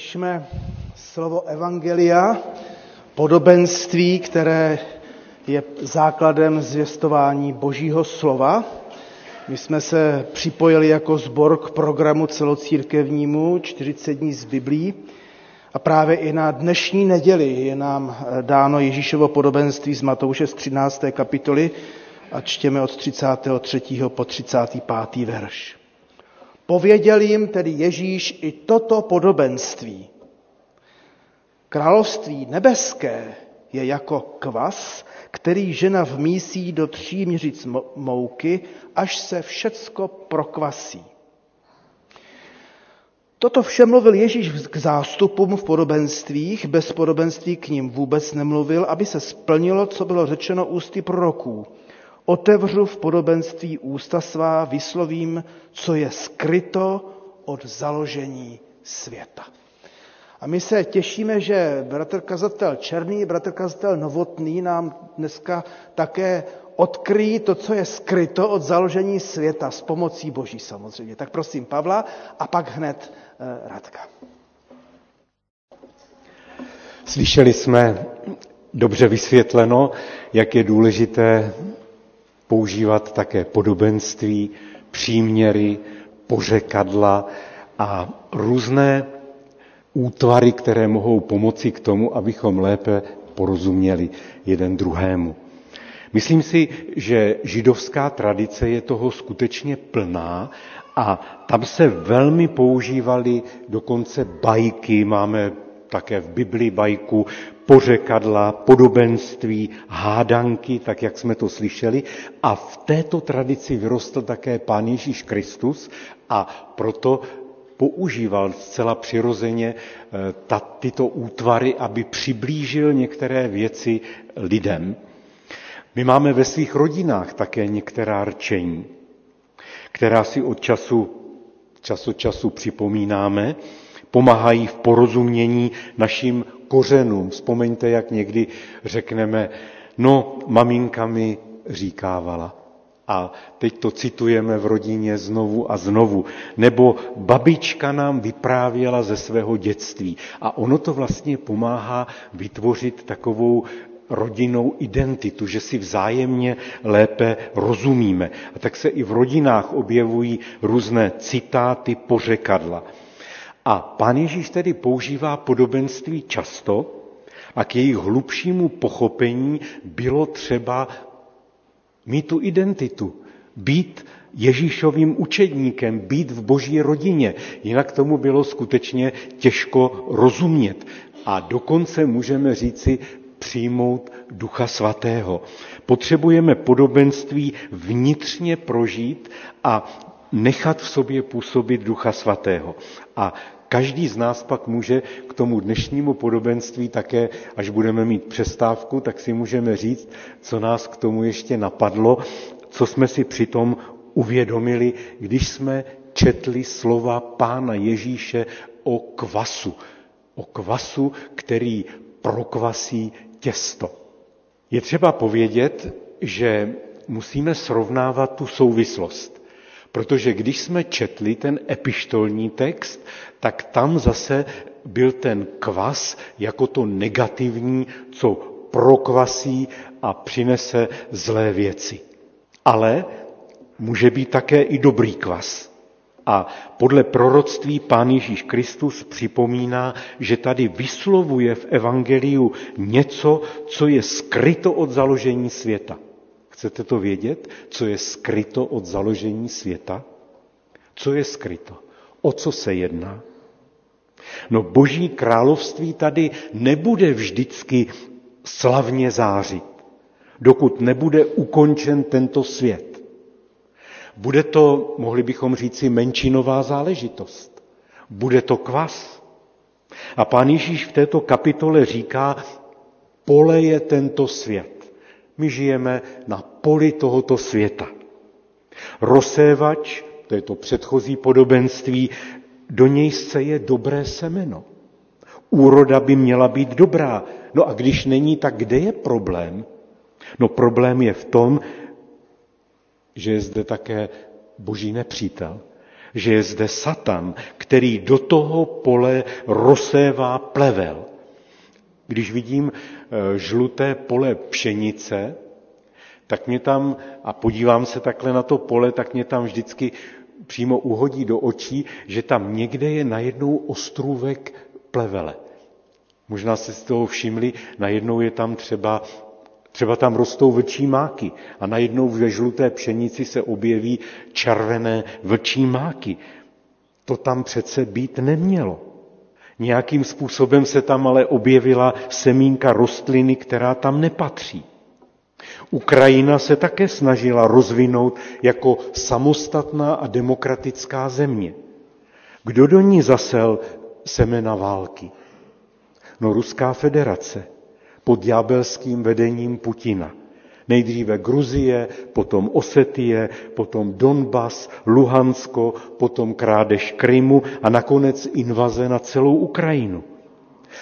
Slyšme slovo Evangelia, podobenství, které je základem zvěstování Božího slova. My jsme se připojili jako sbor k programu celocírkevnímu 40 dní z Biblí a právě i na dnešní neděli je nám dáno Ježíšovo podobenství z Matouše z 13. kapitoly a čtěme od 33. po 35. verš. Pověděl jim tedy Ježíš i toto podobenství. Království nebeské je jako kvas, který žena vmísí do tří měřic mo- mouky, až se všecko prokvasí. Toto vše mluvil Ježíš k zástupům v podobenstvích, bez podobenství k ním vůbec nemluvil, aby se splnilo, co bylo řečeno ústy proroků. Otevřu v podobenství ústa svá, vyslovím, co je skryto od založení světa. A my se těšíme, že bratr kazatel Černý, bratr kazatel Novotný nám dneska také odkryjí to, co je skryto od založení světa s pomocí Boží samozřejmě. Tak prosím Pavla a pak hned eh, Radka. Slyšeli jsme dobře vysvětleno, jak je důležité používat také podobenství, příměry, pořekadla a různé útvary, které mohou pomoci k tomu, abychom lépe porozuměli jeden druhému. Myslím si, že židovská tradice je toho skutečně plná a tam se velmi používaly dokonce bajky, máme také v Biblii bajku, pořekadla, podobenství, hádanky, tak jak jsme to slyšeli. A v této tradici vyrostl také Pán Ježíš Kristus a proto používal zcela přirozeně eh, ta, tyto útvary, aby přiblížil některé věci lidem. My máme ve svých rodinách také některá rčení, která si od času, čas od času připomínáme, pomáhají v porozumění našim kořenům. Vzpomeňte, jak někdy řekneme, no, maminka mi říkávala. A teď to citujeme v rodině znovu a znovu. Nebo babička nám vyprávěla ze svého dětství. A ono to vlastně pomáhá vytvořit takovou rodinnou identitu, že si vzájemně lépe rozumíme. A tak se i v rodinách objevují různé citáty, pořekadla. A pán Ježíš tedy používá podobenství často a k jejich hlubšímu pochopení bylo třeba mít tu identitu, být Ježíšovým učedníkem, být v boží rodině. Jinak tomu bylo skutečně těžko rozumět. A dokonce můžeme říci přijmout Ducha Svatého. Potřebujeme podobenství vnitřně prožít a nechat v sobě působit Ducha Svatého. A Každý z nás pak může k tomu dnešnímu podobenství také, až budeme mít přestávku, tak si můžeme říct, co nás k tomu ještě napadlo, co jsme si přitom uvědomili, když jsme četli slova Pána Ježíše o kvasu. O kvasu, který prokvasí těsto. Je třeba povědět, že musíme srovnávat tu souvislost. Protože když jsme četli ten epištolní text, tak tam zase byl ten kvas jako to negativní, co prokvasí a přinese zlé věci. Ale může být také i dobrý kvas. A podle proroctví Pán Ježíš Kristus připomíná, že tady vyslovuje v Evangeliu něco, co je skryto od založení světa. Chcete to vědět, co je skryto od založení světa? Co je skryto? O co se jedná? No boží království tady nebude vždycky slavně zářit, dokud nebude ukončen tento svět. Bude to, mohli bychom říci, menšinová záležitost. Bude to kvas. A pán Ježíš v této kapitole říká, pole je tento svět. My žijeme na poli tohoto světa. Rozsévač, to je to předchozí podobenství, do něj seje dobré semeno. Úroda by měla být dobrá. No a když není, tak kde je problém? No problém je v tom, že je zde také boží nepřítel. Že je zde Satan, který do toho pole rozsévá plevel. Když vidím eh, žluté pole pšenice, tak mě tam, a podívám se takhle na to pole, tak mě tam vždycky přímo uhodí do očí, že tam někde je najednou ostrůvek plevele. Možná jste si toho všimli, najednou je tam třeba, třeba tam rostou vlčí máky a najednou ve žluté pšenici se objeví červené vlčí máky. To tam přece být nemělo. Nějakým způsobem se tam ale objevila semínka rostliny, která tam nepatří. Ukrajina se také snažila rozvinout jako samostatná a demokratická země. Kdo do ní zasel semena války? No Ruská federace pod ďábelským vedením Putina. Nejdříve Gruzie, potom Osetie, potom Donbas, Luhansko, potom krádež Krymu a nakonec invaze na celou Ukrajinu.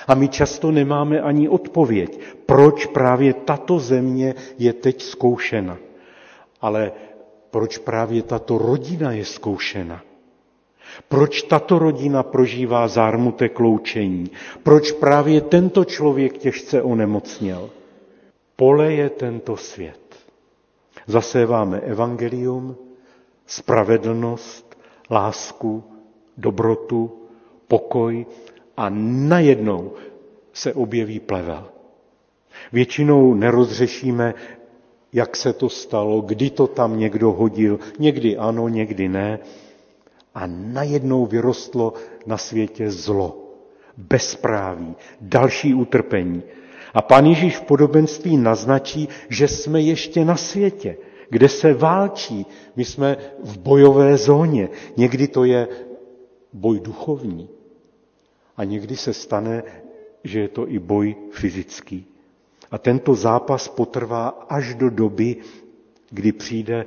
A my často nemáme ani odpověď, proč právě tato země je teď zkoušena. Ale proč právě tato rodina je zkoušena? Proč tato rodina prožívá zármutek loučení? Proč právě tento člověk těžce onemocněl? Pole je tento svět. Zaséváme evangelium, spravedlnost, lásku, dobrotu, pokoj a najednou se objeví plevel. Většinou nerozřešíme, jak se to stalo, kdy to tam někdo hodil, někdy ano, někdy ne. A najednou vyrostlo na světě zlo. bezpráví, další utrpení. A pán Ježíš v podobenství naznačí, že jsme ještě na světě, kde se válčí. My jsme v bojové zóně. Někdy to je boj duchovní. A někdy se stane, že je to i boj fyzický. A tento zápas potrvá až do doby, kdy přijde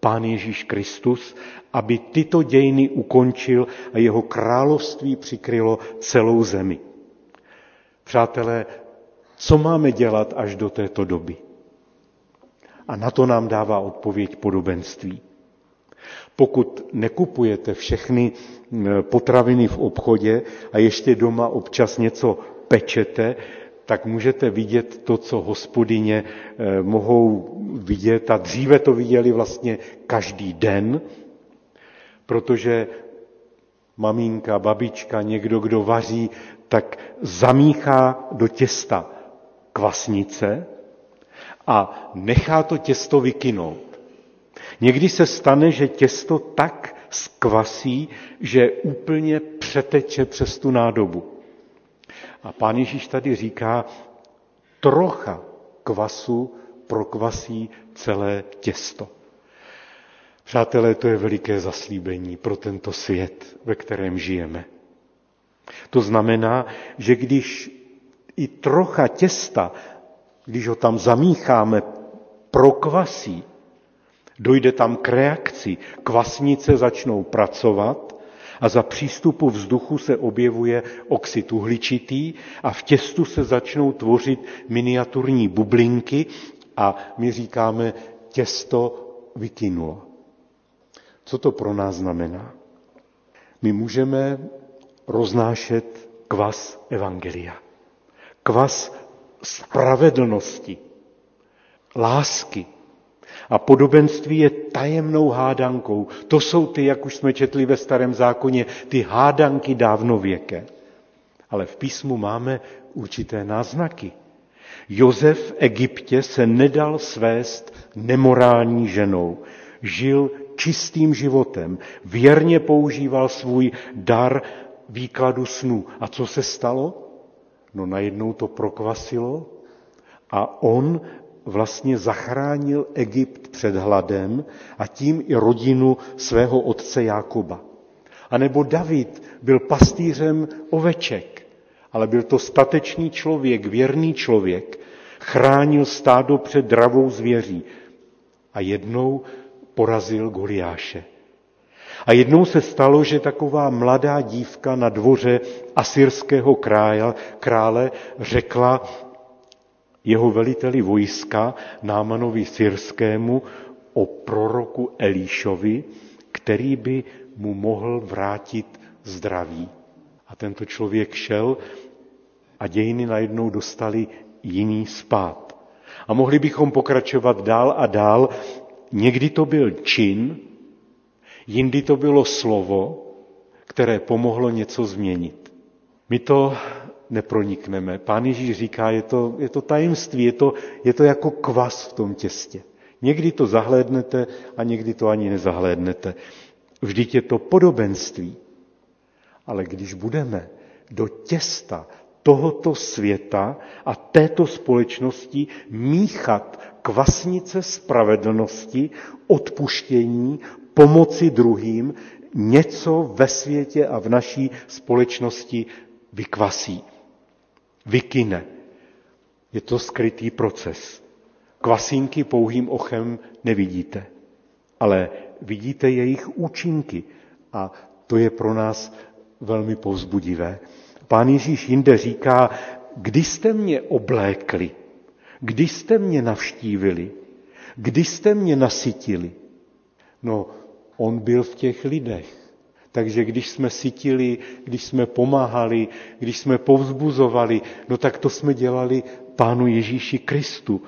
Pán Ježíš Kristus, aby tyto dějiny ukončil a jeho království přikrylo celou zemi. Přátelé, co máme dělat až do této doby? A na to nám dává odpověď podobenství. Pokud nekupujete všechny potraviny v obchodě a ještě doma občas něco pečete, tak můžete vidět to, co hospodyně eh, mohou vidět a dříve to viděli vlastně každý den, protože maminka, babička, někdo, kdo vaří, tak zamíchá do těsta kvasnice a nechá to těsto vykynout. Někdy se stane, že těsto tak skvasí, že úplně přeteče přes tu nádobu. A pán Ježíš tady říká, trocha kvasu prokvasí celé těsto. Přátelé, to je veliké zaslíbení pro tento svět, ve kterém žijeme. To znamená, že když i trocha těsta, když ho tam zamícháme, prokvasí, dojde tam k reakci, kvasnice začnou pracovat a za přístupu vzduchu se objevuje oxid uhličitý a v těstu se začnou tvořit miniaturní bublinky a my říkáme, těsto vykynulo. Co to pro nás znamená? My můžeme roznášet kvas evangelia. Kvas spravedlnosti, lásky, a podobenství je tajemnou hádankou. To jsou ty, jak už jsme četli ve starém zákoně, ty hádanky dávnověké. Ale v písmu máme určité náznaky. Jozef v Egyptě se nedal svést nemorální ženou. Žil čistým životem, věrně používal svůj dar výkladu snů. A co se stalo? No najednou to prokvasilo a on vlastně zachránil Egypt před hladem a tím i rodinu svého otce Jákoba. A nebo David byl pastýřem oveček, ale byl to statečný člověk, věrný člověk, chránil stádo před dravou zvěří a jednou porazil Goliáše. A jednou se stalo, že taková mladá dívka na dvoře asyrského krále, krále řekla, jeho veliteli vojska Námanovi Syrskému o proroku Elíšovi, který by mu mohl vrátit zdraví. A tento člověk šel a dějiny najednou dostali jiný spát. A mohli bychom pokračovat dál a dál. Někdy to byl čin, jindy to bylo slovo, které pomohlo něco změnit. My to nepronikneme. Pán Ježíš říká, je to, je to tajemství, je to, je to jako kvas v tom těstě. Někdy to zahlédnete a někdy to ani nezahlédnete. Vždyť je to podobenství. Ale když budeme do těsta tohoto světa a této společnosti míchat kvasnice spravedlnosti, odpuštění, pomoci druhým, něco ve světě a v naší společnosti vykvasí vykyne. Je to skrytý proces. Kvasínky pouhým ochem nevidíte, ale vidíte jejich účinky a to je pro nás velmi povzbudivé. Pán Ježíš jinde říká, kdy jste mě oblékli, kdy jste mě navštívili, kdy jste mě nasytili. No, on byl v těch lidech. Takže když jsme sytili, když jsme pomáhali, když jsme povzbuzovali, no tak to jsme dělali Pánu Ježíši Kristu.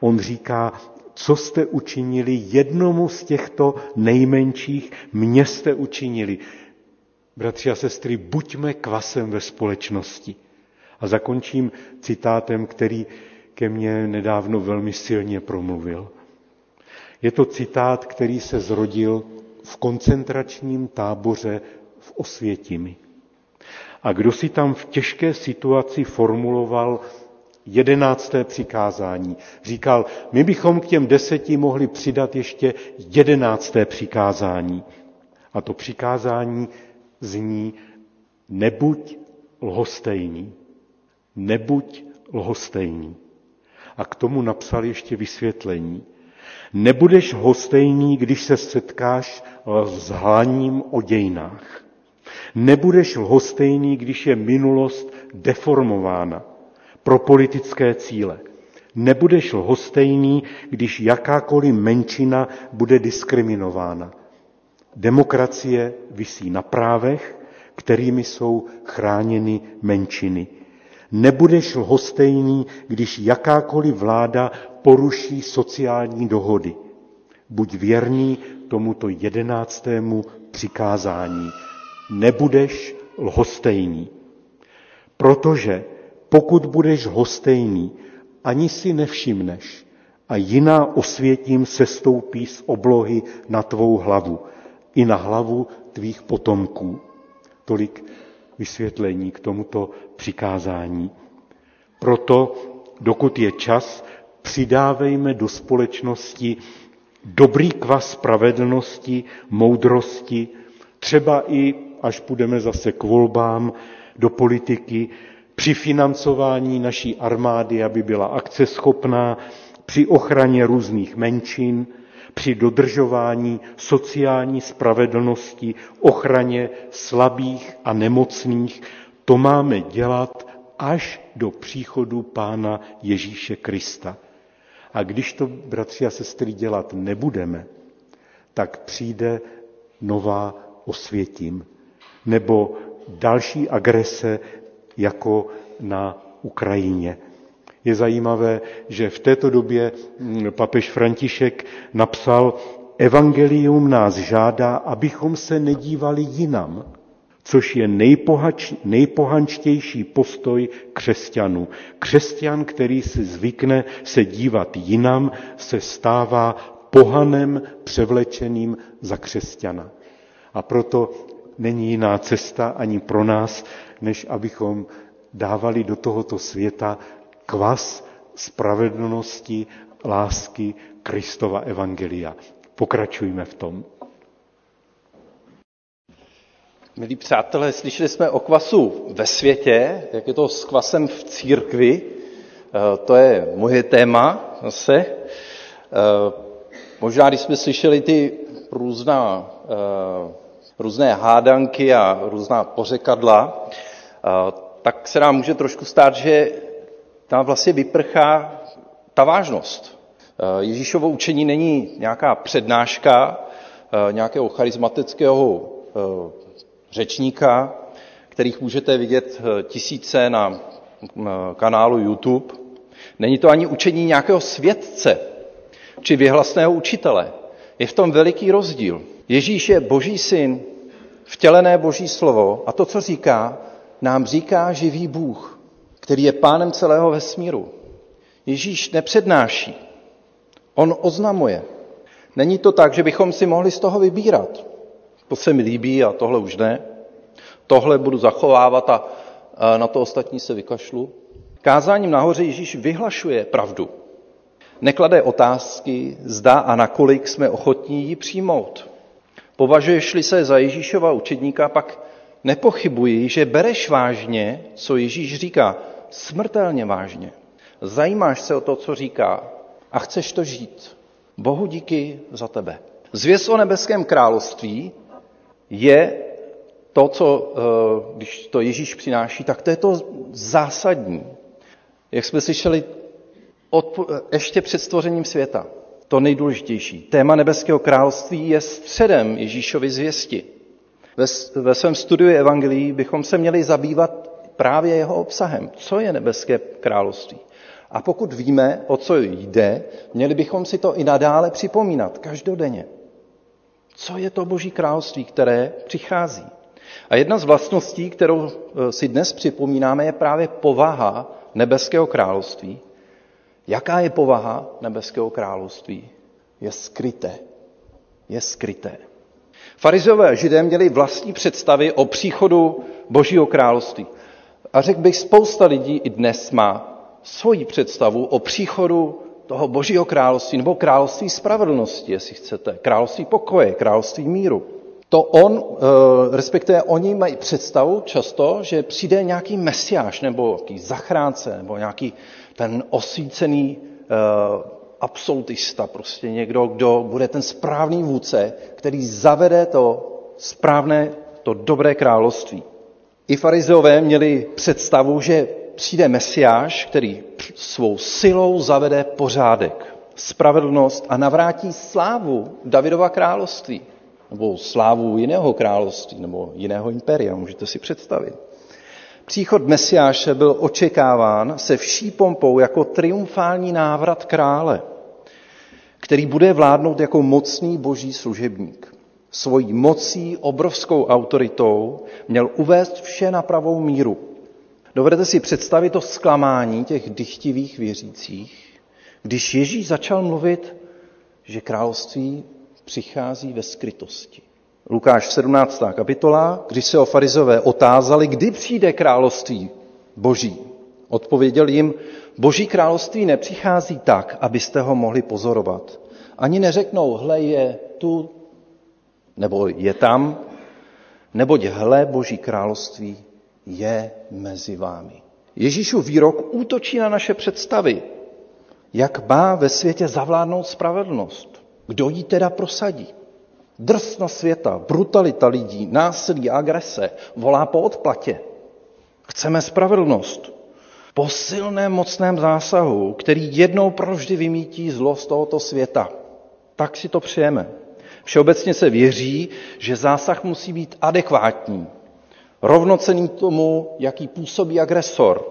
On říká, co jste učinili jednomu z těchto nejmenších, mě jste učinili. Bratři a sestry, buďme kvasem ve společnosti. A zakončím citátem, který ke mně nedávno velmi silně promluvil. Je to citát, který se zrodil v koncentračním táboře v Osvětimi. A kdo si tam v těžké situaci formuloval jedenácté přikázání. Říkal, my bychom k těm deseti mohli přidat ještě jedenácté přikázání. A to přikázání zní, nebuď lhostejný. Nebuď lhostejný. A k tomu napsal ještě vysvětlení. Nebudeš hostejný, když se setkáš s hlaním o dějinách. Nebudeš lhostejný, když je minulost deformována pro politické cíle. Nebudeš lhostejný, když jakákoliv menšina bude diskriminována. Demokracie visí na právech, kterými jsou chráněny menšiny. Nebudeš lhostejný, když jakákoliv vláda poruší sociální dohody. Buď věrný tomuto jedenáctému přikázání. Nebudeš lhostejný. Protože pokud budeš hostejný, ani si nevšimneš a jiná osvětím se stoupí z oblohy na tvou hlavu i na hlavu tvých potomků. Tolik vysvětlení k tomuto přikázání. Proto, dokud je čas, přidávejme do společnosti dobrý kvas spravedlnosti, moudrosti, třeba i, až půjdeme zase k volbám, do politiky, při financování naší armády, aby byla akceschopná, při ochraně různých menšin, při dodržování sociální spravedlnosti, ochraně slabých a nemocných. To máme dělat až do příchodu Pána Ježíše Krista. A když to, bratři a sestry, dělat nebudeme, tak přijde nová osvětím nebo další agrese jako na Ukrajině. Je zajímavé, že v této době mm, papež František napsal, Evangelium nás žádá, abychom se nedívali jinam, což je nejpohač, nejpohančtější postoj křesťanů. Křesťan, který si zvykne se dívat jinam, se stává pohanem převlečeným za křesťana. A proto není jiná cesta ani pro nás, než abychom dávali do tohoto světa kvas spravedlnosti, lásky Kristova evangelia. Pokračujme v tom. Milí přátelé, slyšeli jsme o kvasu ve světě, jak je to s kvasem v církvi. Eh, to je moje téma zase. Eh, možná, když jsme slyšeli ty různá, eh, různé hádanky a různá pořekadla, tak se nám může trošku stát, že tam vlastně vyprchá ta vážnost. Ježíšovo učení není nějaká přednáška nějakého charismatického řečníka, kterých můžete vidět eh, tisíce na eh, kanálu YouTube. Není to ani učení nějakého svědce či vyhlasného učitele. Je v tom veliký rozdíl. Ježíš je boží syn, vtělené boží slovo a to, co říká, nám říká živý Bůh, který je pánem celého vesmíru. Ježíš nepřednáší, on oznamuje. Není to tak, že bychom si mohli z toho vybírat to se mi líbí a tohle už ne, tohle budu zachovávat a na to ostatní se vykašlu. Kázáním nahoře Ježíš vyhlašuje pravdu. Neklade otázky, zda a nakolik jsme ochotní ji přijmout. Považuješ-li se za Ježíšova učedníka, pak nepochybuji, že bereš vážně, co Ježíš říká, smrtelně vážně. Zajímáš se o to, co říká a chceš to žít. Bohu díky za tebe. Zvěst o nebeském království je to, co, eh, když to Ježíš přináší, tak to je to zásadní. Jak jsme slyšeli od, ještě před stvořením světa, to nejdůležitější. Téma nebeského království je středem Ježíšovy zvěsti. Ve, ve svém studiu evangelií bychom se měli zabývat právě jeho obsahem. Co je nebeské království? A pokud víme, o co jde, měli bychom si to i nadále připomínat, každodenně. Co je to Boží království, které přichází? A jedna z vlastností, kterou eh, si dnes připomínáme, je právě povaha nebeského království. Jaká je povaha nebeského království? Je skryté. Je skryté. Farizové židé měli vlastní představy o příchodu Božího království. A řekl bych, spousta lidí i dnes má svoji představu o příchodu toho Božího království nebo království spravedlnosti, jestli chcete, království pokoje, království míru. To on, eh, respektive oni mají představu často, že přijde nějaký mesiáš nebo nějaký zachránce nebo nějaký ten osvícený eh, absolutista, prostě někdo, kdo bude ten správný vůdce, který zavede to správné, to dobré království. I farizeové měli představu, že přijde mesiáš, který svou silou zavede pořádek, spravedlnost a navrátí slávu Davidova království, nebo slávu jiného království, nebo jiného impéria, můžete si představit. Příchod Mesiáše byl očekáván se vší pompou jako triumfální návrat krále, který bude vládnout jako mocný boží služebník. Svojí mocí, obrovskou autoritou měl uvést vše na pravou míru. Dovedete si představit to zklamání těch dychtivých věřících, když Ježíš začal mluvit, že království přichází ve skrytosti. Lukáš 17. kapitola, když se o farizové otázali, kdy přijde království boží. Odpověděl jim, boží království nepřichází tak, abyste ho mohli pozorovat. Ani neřeknou, hle je tu, nebo je tam, neboť hle boží království je mezi vámi. Ježíšův výrok útočí na naše představy, jak má ve světě zavládnout spravedlnost. Kdo ji teda prosadí? Drsna světa, brutalita lidí, násilí agrese volá po odplatě. Chceme spravedlnost. Po silném mocném zásahu, který jednou provždy vymítí zlo z tohoto světa. Tak si to přejeme. Všeobecně se věří, že zásah musí být adekvátní, rovnocený tomu, jaký působí agresor.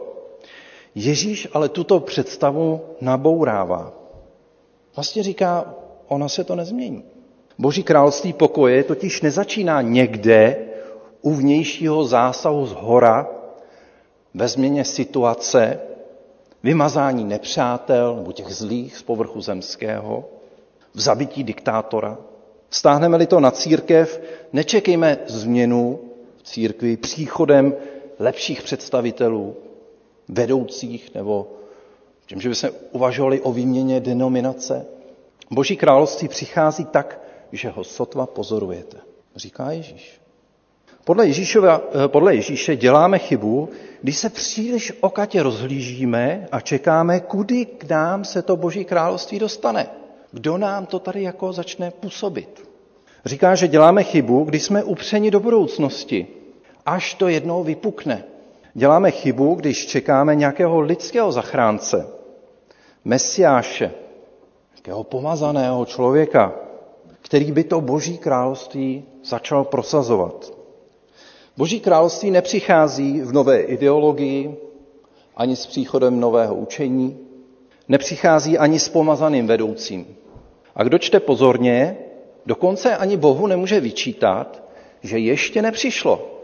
Ježíš ale tuto představu nabourává. Vlastně říká, ona se to nezmění. Boží království pokoje totiž nezačíná někde u vnějšího zásahu z hora, ve změně situace, vymazání nepřátel nebo těch zlých z povrchu zemského, v zabití diktátora. Stáhneme-li to na církev, nečekejme změnu v církvi příchodem lepších představitelů, vedoucích nebo tím, že bychom uvažovali o výměně denominace. Boží království přichází tak, že ho sotva pozorujete, říká Ježíš. Podle, Ježíšova, eh, podle Ježíše děláme chybu, když se příliš okatě rozhlížíme a čekáme, kudy k nám se to Boží království dostane. Kdo nám to tady jako začne působit. Říká, že děláme chybu, když jsme upřeni do budoucnosti, až to jednou vypukne. Děláme chybu, když čekáme nějakého lidského zachránce, mesiáše, nějakého pomazaného člověka, který by to boží království začal prosazovat. Boží království nepřichází v nové ideologii, ani s příchodem nového učení, nepřichází ani s pomazaným vedoucím. A kdo čte pozorně, dokonce ani Bohu nemůže vyčítat, že ještě nepřišlo.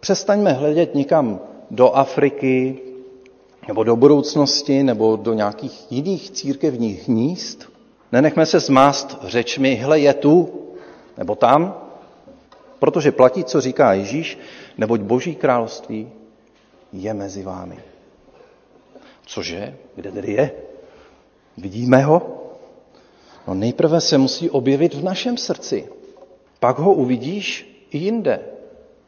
Přestaňme hledět nikam do Afriky, nebo do budoucnosti, nebo do nějakých jiných církevních hnízd. Nenechme se zmást řečmi, hle je tu, nebo tam, protože platí, co říká Ježíš, neboť Boží království je mezi vámi. Cože? Kde tedy je? Vidíme ho? No nejprve se musí objevit v našem srdci. Pak ho uvidíš i jinde.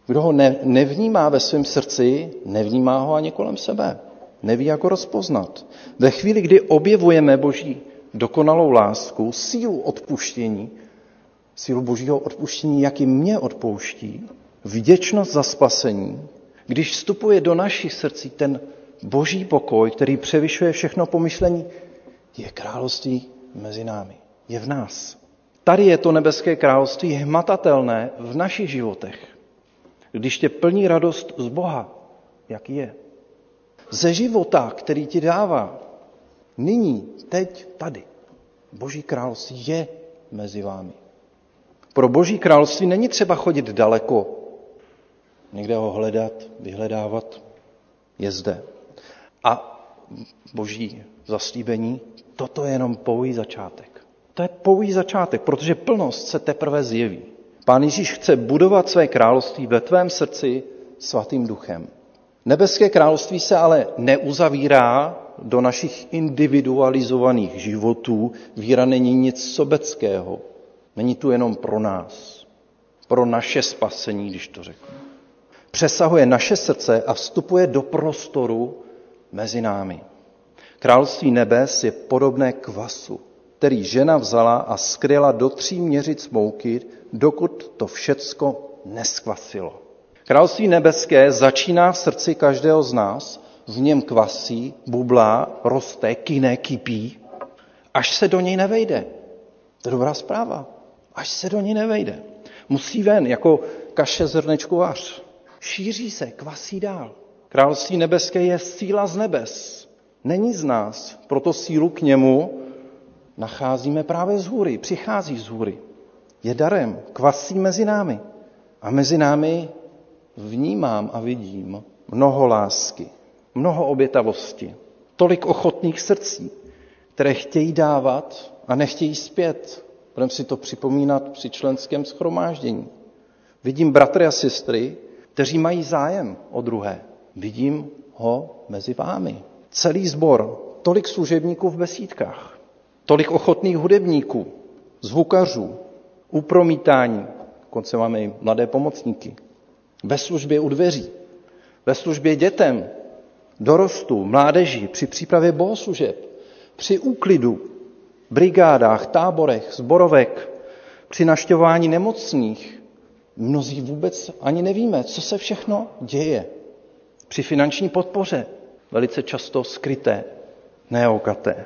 Kdo ho ne, nevnímá ve svém srdci, nevnímá ho ani kolem sebe. Neví, jak ho rozpoznat. Ve chvíli, kdy objevujeme Boží dokonalou lásku, sílu odpuštění, sílu Božího odpuštění, jaký mě odpouští, vděčnost za spasení, když vstupuje do našich srdcí ten boží pokoj, který převyšuje všechno pomyšlení, je království mezi námi, je v nás. Tady je to nebeské království hmatatelné v našich životech. Když tě plní radost z Boha, jaký je. Ze života, který ti dává, nyní, teď, tady. Boží království je mezi vámi. Pro Boží království není třeba chodit daleko, někde ho hledat, vyhledávat, je zde. A Boží zaslíbení, toto je jenom pouhý začátek. To je pouhý začátek, protože plnost se teprve zjeví. Pán Ježíš chce budovat své království ve tvém srdci svatým duchem. Nebeské království se ale neuzavírá do našich individualizovaných životů. Víra není nic sobeckého. Není tu jenom pro nás, pro naše spasení, když to řeknu. Přesahuje naše srdce a vstupuje do prostoru mezi námi. Království nebes je podobné kvasu, který žena vzala a skryla do tří měřic mouky, dokud to všecko neskvasilo. Království nebeské začíná v srdci každého z nás, v něm kvasí, bublá, roste, kyne, kypí, až se do něj nevejde. To je dobrá zpráva. Až se do něj nevejde. Musí ven, jako kaše zrnečku vař. Šíří se, kvasí dál. Království nebeské je síla z nebes. Není z nás, proto sílu k němu nacházíme právě z hůry, přichází z hůry. Je darem, kvasí mezi námi. A mezi námi vnímám a vidím mnoho lásky, mnoho obětavosti, tolik ochotných srdcí, které chtějí dávat a nechtějí zpět. Budeme si to připomínat při členském schromáždění. Vidím bratry a sestry, kteří mají zájem o druhé. Vidím ho mezi vámi. Celý sbor, tolik služebníků v besídkách, tolik ochotných hudebníků, zvukařů, upromítání, dokonce máme i mladé pomocníky, ve službě u dveří, ve službě dětem, dorostu, mládeži, při přípravě bohoslužeb, při úklidu, brigádách, táborech, zborovek, při naštěvování nemocných. Mnozí vůbec ani nevíme, co se všechno děje. Při finanční podpoře, velice často skryté, neokaté.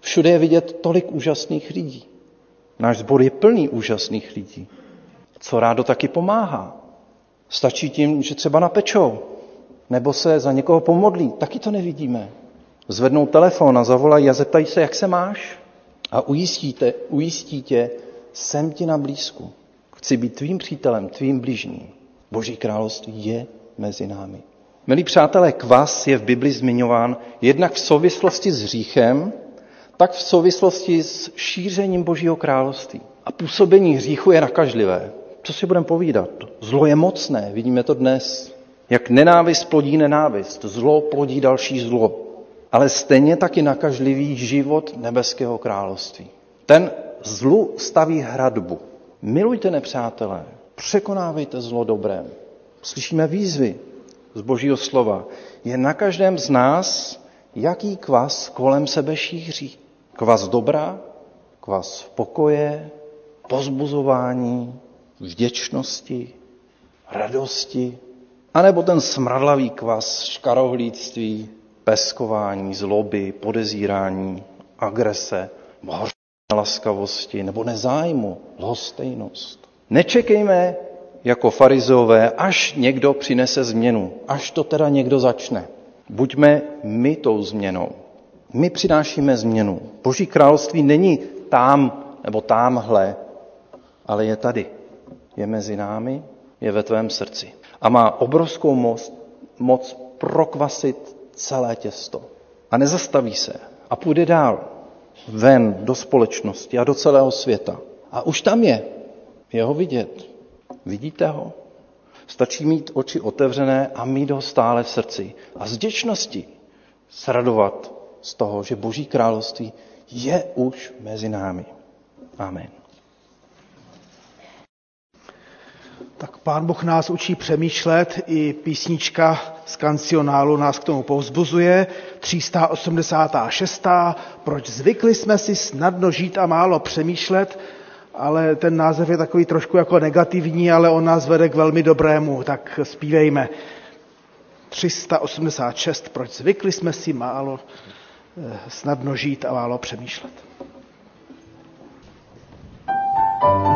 Všude je vidět tolik úžasných lidí. Náš sbor je plný úžasných lidí. Co rádo taky pomáhá. Stačí tím, že třeba napečou, nebo se za někoho pomodlí. Taky to nevidíme. Zvednou telefon a zavolají a zeptají se, jak se máš. A ujistíte, ujistí tě, jsem ti na blízku. Chci být tvým přítelem, tvým blížním. Boží království je mezi námi. Milí přátelé, kvas je v Bibli zmiňován jednak v souvislosti s hříchem, tak v souvislosti s šířením Božího království. A působení hříchu je nakažlivé. Co si budeme povídat? Zlo je mocné, vidíme to dnes. Jak nenávist plodí nenávist, zlo plodí další zlo. Ale stejně taky nakažlivý život nebeského království. Ten zlu staví hradbu. Milujte nepřátelé, překonávejte zlo dobrém. Slyšíme výzvy z božího slova. Je na každém z nás, jaký kvas kolem sebe šíří. Kvas dobra, kvas pokoje, pozbuzování, vděčnosti, radosti, anebo ten smradlavý kvas škarohlídství, peskování, zloby, podezírání, agrese, laskavosti nebo nezájmu, lhostejnost. Nečekejme jako farizové, až někdo přinese změnu, až to teda někdo začne. Buďme my tou změnou. My přinášíme změnu. Boží království není tam nebo tamhle, ale je tady. Je mezi námi, je ve tvém srdci. A má obrovskou moc, moc prokvasit celé těsto. A nezastaví se. A půjde dál. Ven do společnosti a do celého světa. A už tam je. Je ho vidět. Vidíte ho? Stačí mít oči otevřené a mít ho stále v srdci. A z děčnosti sradovat z toho, že Boží království je už mezi námi. Amen. Tak pán Boh nás učí přemýšlet, i písnička z kancionálu nás k tomu povzbuzuje. 386. Proč zvykli jsme si snadno žít a málo přemýšlet, ale ten název je takový trošku jako negativní, ale on nás vede k velmi dobrému, tak zpívejme. 386. Proč zvykli jsme si málo snadno žít a málo přemýšlet. thank you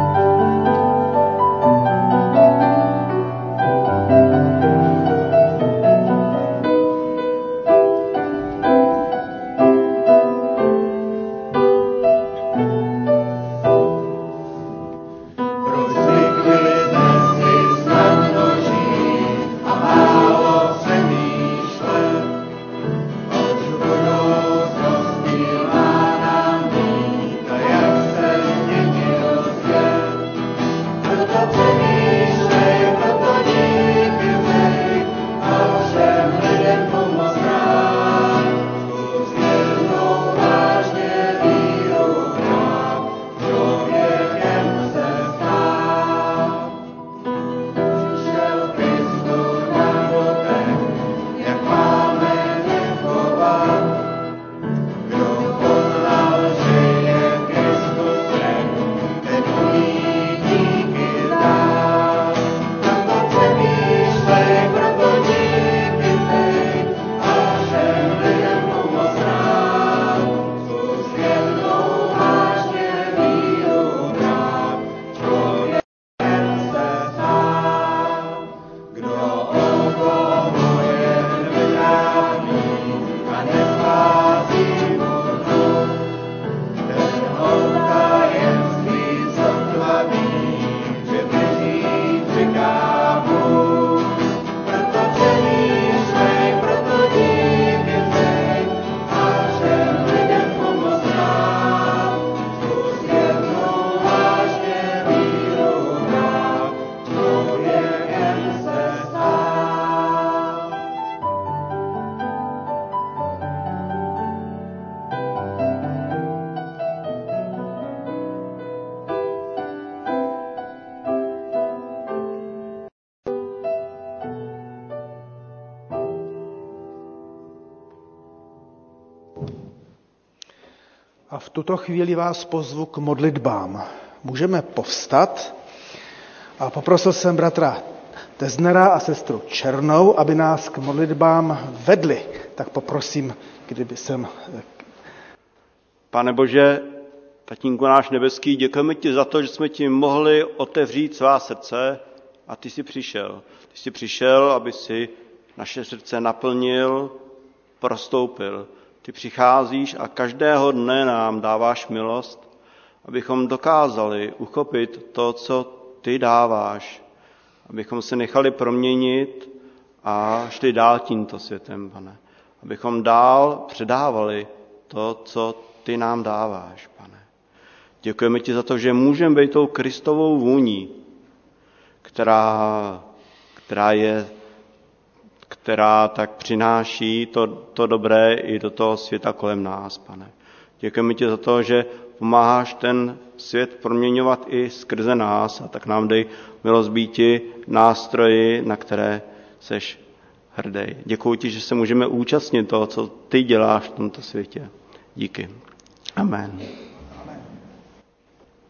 tuto chvíli vás pozvu k modlitbám. Můžeme povstat a poprosil jsem bratra Teznera a sestru Černou, aby nás k modlitbám vedli. Tak poprosím, kdyby jsem... Pane Bože, Tatínku náš nebeský, děkujeme ti za to, že jsme ti mohli otevřít svá srdce a ty jsi přišel. Ty jsi přišel, aby si naše srdce naplnil, prostoupil. Ty přicházíš a každého dne nám dáváš milost, abychom dokázali uchopit to, co ty dáváš, abychom se nechali proměnit a šli dál tímto světem, pane. Abychom dál předávali to, co ty nám dáváš, pane. Děkujeme ti za to, že můžeme být tou Kristovou vůní, která, která je která tak přináší to, to dobré i do toho světa kolem nás, pane. Děkujeme ti za to, že pomáháš ten svět proměňovat i skrze nás a tak nám dej milost býti nástroji, na které seš hrdý. Děkuji ti, že se můžeme účastnit toho, co ty děláš v tomto světě. Díky. Amen.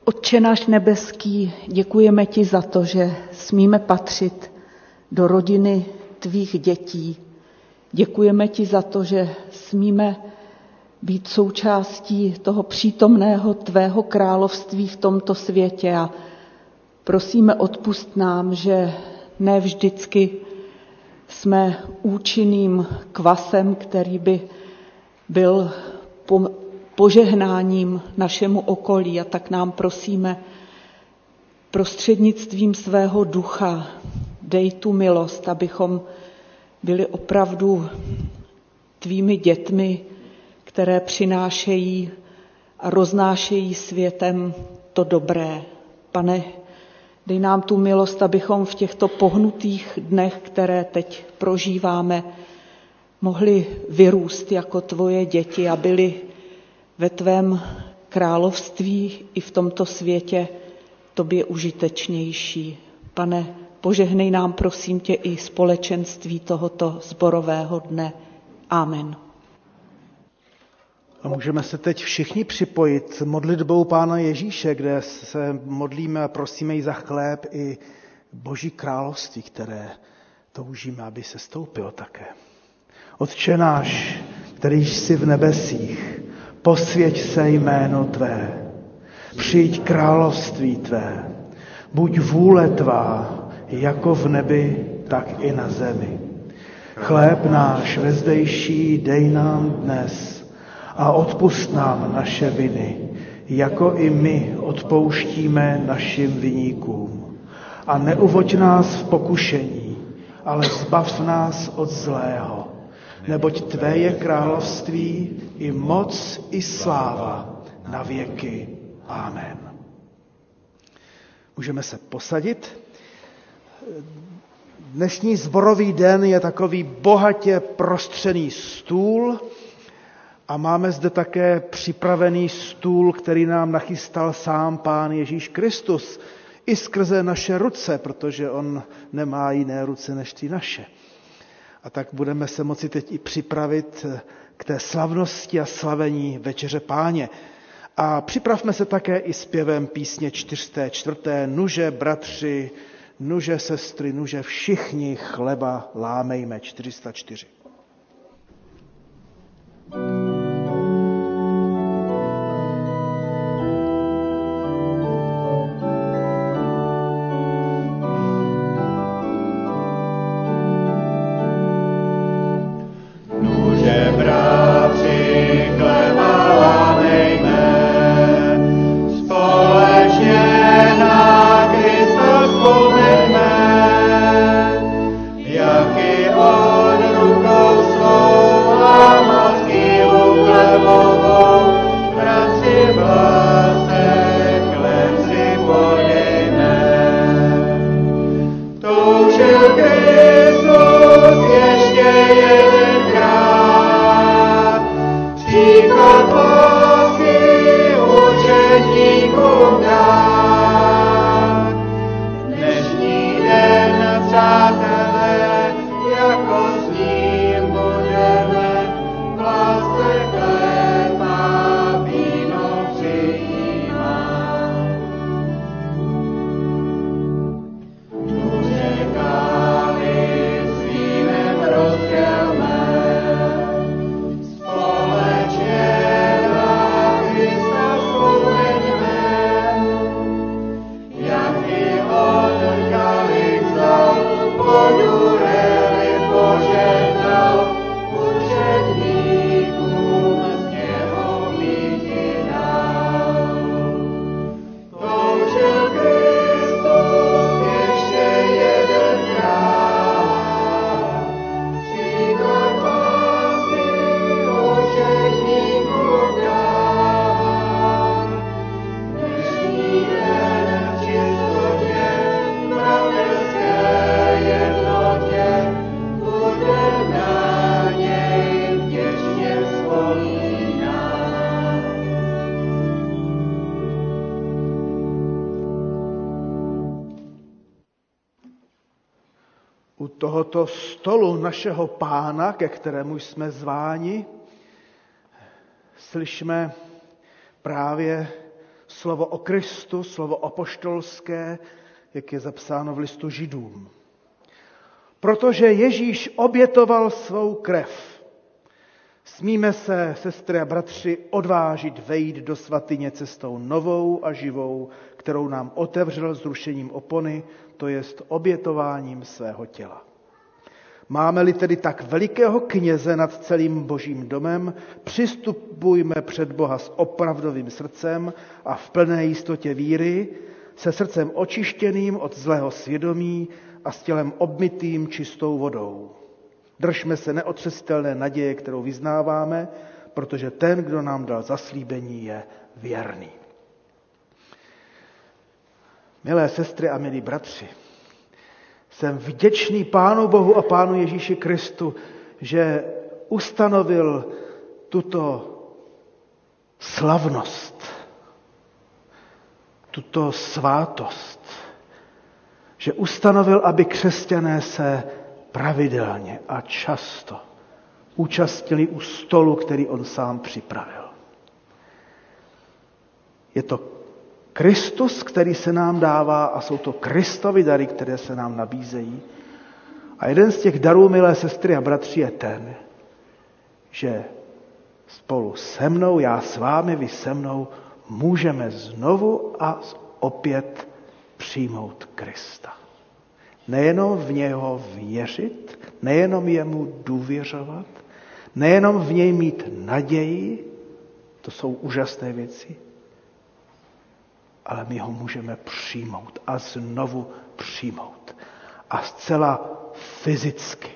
Otče náš nebeský, děkujeme ti za to, že smíme patřit do rodiny tvých dětí. Děkujeme ti za to, že smíme být součástí toho přítomného tvého království v tomto světě a prosíme odpust nám, že ne vždycky jsme účinným kvasem, který by byl požehnáním našemu okolí a tak nám prosíme prostřednictvím svého ducha dej tu milost, abychom byli opravdu tvými dětmi, které přinášejí a roznášejí světem to dobré. Pane, dej nám tu milost, abychom v těchto pohnutých dnech, které teď prožíváme, mohli vyrůst jako tvoje děti a byli ve tvém království i v tomto světě tobě užitečnější. Pane, požehnej nám, prosím tě, i společenství tohoto zborového dne. Amen. A můžeme se teď všichni připojit modlitbou Pána Ježíše, kde se modlíme a prosíme i za chléb i Boží království, které toužíme, aby se stoupilo také. Otče náš, který jsi v nebesích, posvěť se jméno Tvé, přijď království Tvé, buď vůle Tvá, jako v nebi, tak i na zemi. Chléb náš vezdejší dej nám dnes a odpust nám naše viny, jako i my odpouštíme našim viníkům. A neuvoď nás v pokušení, ale zbav nás od zlého. Neboť Tvé je království i moc, i sláva na věky. Amen. Můžeme se posadit. Dnešní zborový den je takový bohatě prostřený stůl a máme zde také připravený stůl, který nám nachystal sám Pán Ježíš Kristus i skrze naše ruce, protože on nemá jiné ruce než ty naše. A tak budeme se moci teď i připravit k té slavnosti a slavení Večeře Páně. A připravme se také i zpěvem písně 404. Nuže, bratři, nuže sestry, nuže všichni chleba lámejme. 404. našeho pána, ke kterému jsme zváni, slyšme právě slovo o Kristu, slovo apoštolské, jak je zapsáno v listu Židům. Protože Ježíš obětoval svou krev, smíme se, sestry a bratři, odvážit vejít do svatyně cestou novou a živou, kterou nám otevřel zrušením opony, to jest obětováním svého těla. Máme-li tedy tak velikého kněze nad celým božím domem, přistupujme před Boha s opravdovým srdcem a v plné jistotě víry, se srdcem očištěným od zlého svědomí a s tělem obmytým čistou vodou. Držme se neotřesitelné naděje, kterou vyznáváme, protože ten, kdo nám dal zaslíbení, je věrný. Milé sestry a milí bratři, jsem vděčný Pánu Bohu a Pánu Ježíši Kristu, že ustanovil tuto slavnost, tuto svátost, že ustanovil, aby křesťané se pravidelně a často účastnili u stolu, který on sám připravil. Je to Kristus, který se nám dává a jsou to Kristovi dary, které se nám nabízejí. A jeden z těch darů, milé sestry a bratři, je ten, že spolu se mnou, já s vámi, vy se mnou, můžeme znovu a opět přijmout Krista. Nejenom v něho věřit, nejenom jemu důvěřovat, nejenom v něj mít naději, to jsou úžasné věci, ale my ho můžeme přijmout a znovu přijmout. A zcela fyzicky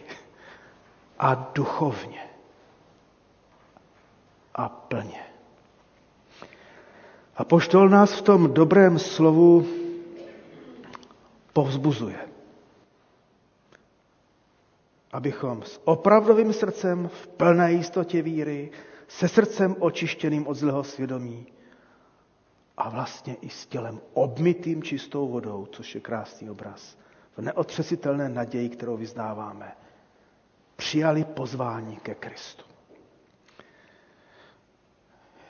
a duchovně a plně. A poštol nás v tom dobrém slovu povzbuzuje. Abychom s opravdovým srdcem v plné jistotě víry, se srdcem očištěným od zlého svědomí, a vlastně i s tělem obmytým čistou vodou, což je krásný obraz. V neotřesitelné naději, kterou vyznáváme, přijali pozvání ke Kristu.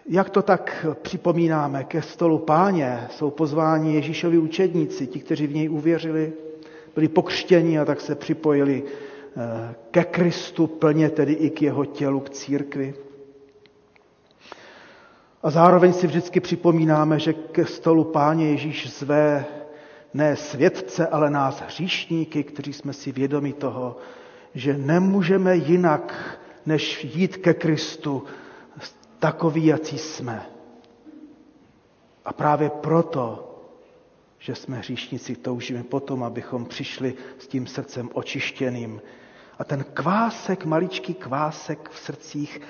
Jak to tak připomínáme ke stolu páně, jsou pozváni Ježíšovi učedníci, ti, kteří v něj uvěřili, byli pokřtěni a tak se připojili eh, ke Kristu, plně tedy i k jeho tělu, k církvi. A zároveň si vždycky připomínáme, že ke stolu Páně Ježíš zve ne světce, ale nás hříšníky, kteří jsme si vědomi toho, že nemůžeme jinak, než jít ke Kristu takový, jací jsme. A právě proto, že jsme hříšníci, toužíme potom, abychom přišli s tím srdcem očištěným. A ten kvásek, maličký kvásek v srdcích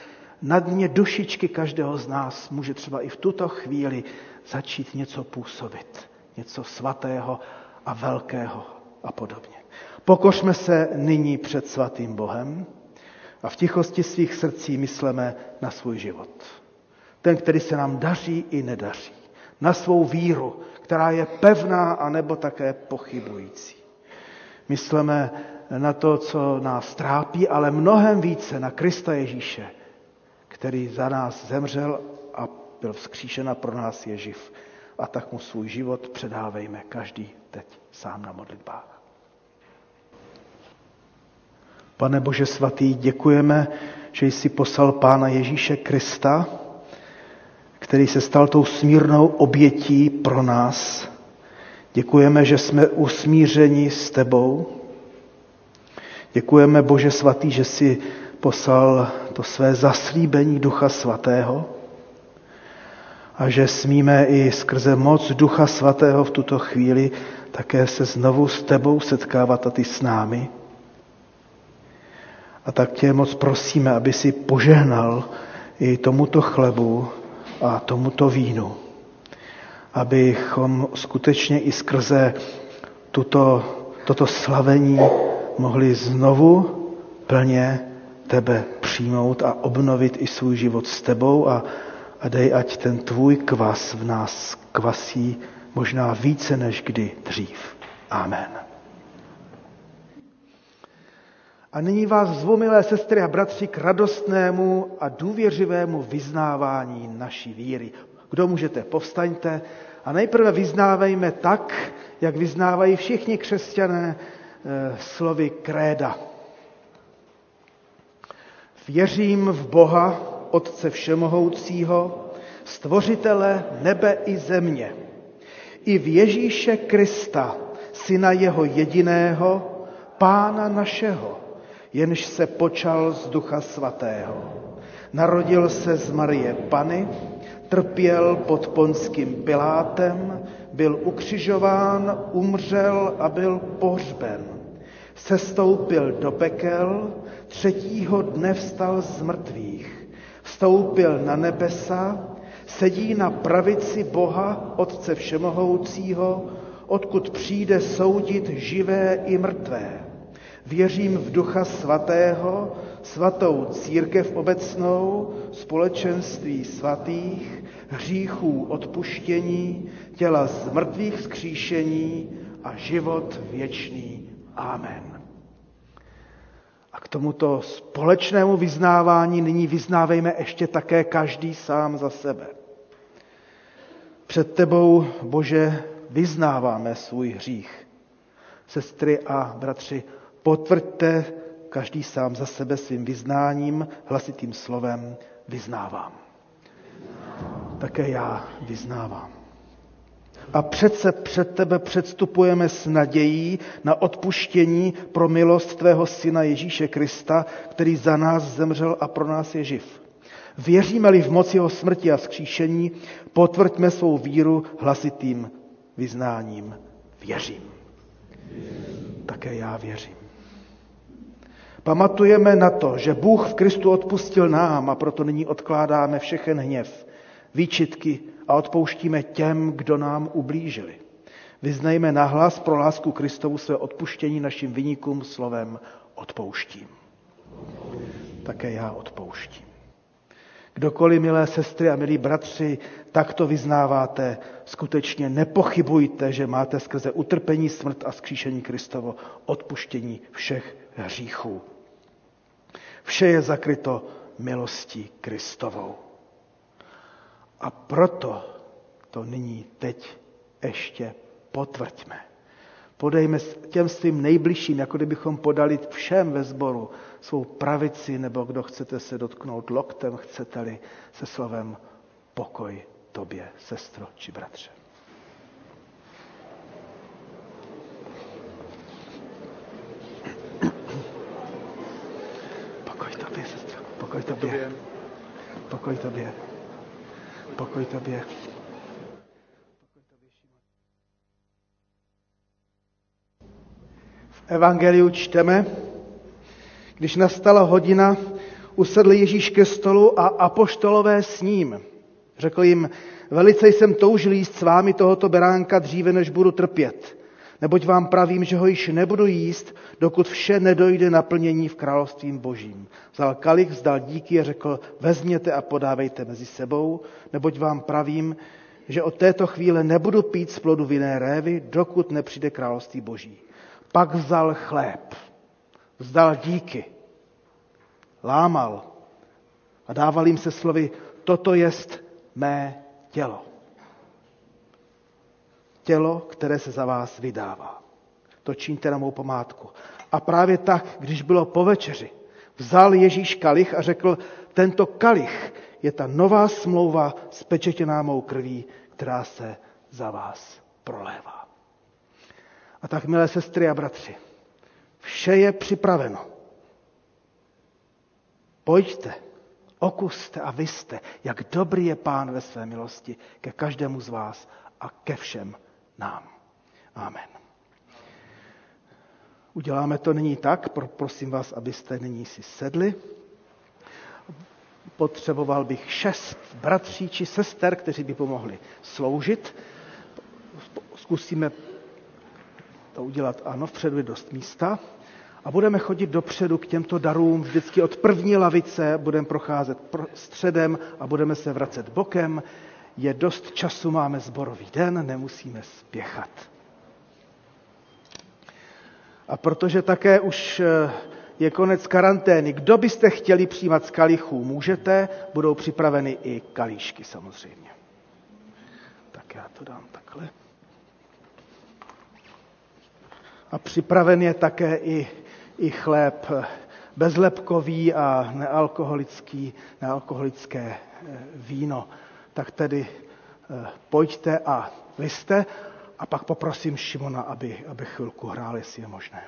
na dně dušičky každého z nás může třeba i v tuto chvíli začít něco působit. Něco svatého a velkého a podobně. Pokořme se nyní před svatým Bohem a v tichosti svých srdcí mysleme na svůj život. Ten, který se nám daří i nedaří. Na svou víru, která je pevná a nebo také pochybující. Myslíme na to, co nás trápí, ale mnohem více na Krista Ježíše, který za nás zemřel a byl vzkříšen a pro nás je živ. A tak mu svůj život předávejme každý teď sám na modlitbách. Pane Bože svatý, děkujeme, že jsi poslal Pána Ježíše Krista, který se stal tou smírnou obětí pro nás. Děkujeme, že jsme usmířeni s tebou. Děkujeme, Bože svatý, že jsi poslal to své zaslíbení Ducha Svatého a že smíme i skrze moc Ducha Svatého v tuto chvíli také se znovu s tebou setkávat a ty s námi. A tak tě moc prosíme, aby si požehnal i tomuto chlebu a tomuto vínu. Abychom skutečně i skrze tuto, toto slavení mohli znovu plně tebe přijmout a obnovit i svůj život s tebou a, a dej, ať ten tvůj kvas v nás kvasí možná více než kdy dřív. Amen. A nyní vás zvu, milé sestry a bratři, k radostnému a důvěřivému vyznávání naší víry. Kdo můžete, povstaňte a nejprve vyznávejme tak, jak vyznávají všichni křesťané eh, slovy kréda. Věřím v Boha, Otce Všemohoucího, stvořitele nebe i země, i v Ježíše Krista, syna jeho jediného, pána našeho, jenž se počal z Ducha Svatého. Narodil se z Marie Pany, trpěl pod ponským Pilátem, byl ukřižován, umřel a byl pohřben. Sestoupil do pekel, třetího dne vstal z mrtvých. Vstoupil na nebesa, sedí na pravici Boha, Otce Všemohoucího, odkud přijde soudit živé i mrtvé. Věřím v Ducha Svatého, svatou církev obecnou, společenství svatých, hříchů odpuštění, těla z mrtvých vzkříšení a život věčný. Amen. A k tomuto společnému vyznávání nyní vyznávejme ještě také každý sám za sebe. Před tebou, Bože, vyznáváme svůj hřích. Sestry a bratři, potvrďte každý sám za sebe svým vyznáním, hlasitým slovem vyznávám. Také já vyznávám. A přece před tebe předstupujeme s nadějí na odpuštění pro milost tvého syna Ježíše Krista, který za nás zemřel a pro nás je živ. Věříme-li v moci jeho smrti a skříšení, potvrďme svou víru hlasitým vyznáním. Věřím. Také já věřím. Pamatujeme na to, že Bůh v Kristu odpustil nám a proto nyní odkládáme všechen hněv, výčitky a odpouštíme těm, kdo nám ublížili. Vyznejme nahlas pro lásku Kristovu své odpuštění našim vynikům slovem odpouštím. Také já odpouštím. Kdokoliv, milé sestry a milí bratři, takto vyznáváte, skutečně nepochybujte, že máte skrze utrpení, smrt a skříšení Kristovo odpuštění všech hříchů. Vše je zakryto milostí Kristovou. A proto to nyní teď ještě potvrďme. Podejme těm svým nejbližším, jako kdybychom podali všem ve sboru svou pravici, nebo kdo chcete se dotknout loktem, chcete-li se slovem pokoj tobě, sestro či bratře. Pokoj tobě, sestro, pokoj tobě. Pokoj tobě. Pokoj tobě. V Evangeliu čteme, když nastala hodina, usedl Ježíš ke stolu a apoštolové s ním. Řekl jim, velice jsem toužil jíst s vámi tohoto beránka dříve, než budu trpět. Neboť vám pravím, že ho již nebudu jíst, dokud vše nedojde naplnění v královstvím božím. Vzal kalich, vzdal díky a řekl, vezměte a podávejte mezi sebou, neboť vám pravím, že od této chvíle nebudu pít z plodu vinné révy, dokud nepřijde království boží. Pak vzal chléb, vzdal díky, lámal a dával jim se slovy, toto jest mé tělo. Tělo, které se za vás vydává. To čiňte na mou památku. A právě tak, když bylo po večeři, vzal Ježíš kalich a řekl, tento kalich je ta nová smlouva spečetěná mou krví, která se za vás prolévá. A tak, milé sestry a bratři, vše je připraveno. Pojďte, okuste a vyste, jak dobrý je Pán ve své milosti ke každému z vás a ke všem nám. Amen. Uděláme to nyní tak, prosím vás, abyste nyní si sedli. Potřeboval bych šest bratří či sester, kteří by pomohli sloužit. Zkusíme to udělat, ano, vpředu je dost místa. A budeme chodit dopředu k těmto darům vždycky od první lavice, budeme procházet středem a budeme se vracet bokem. Je dost času, máme zborový den, nemusíme spěchat. A protože také už eh, je konec karantény. Kdo byste chtěli přijímat z kalichů, můžete, budou připraveny i kalíšky samozřejmě. Tak já to dám takhle. A připraven je také i, i chléb bezlepkový a nealkoholický, nealkoholické eh, víno. Tak tedy eh, pojďte a vy jste a pak poprosím Šimona, aby, aby chvilku hrál, jestli je možné.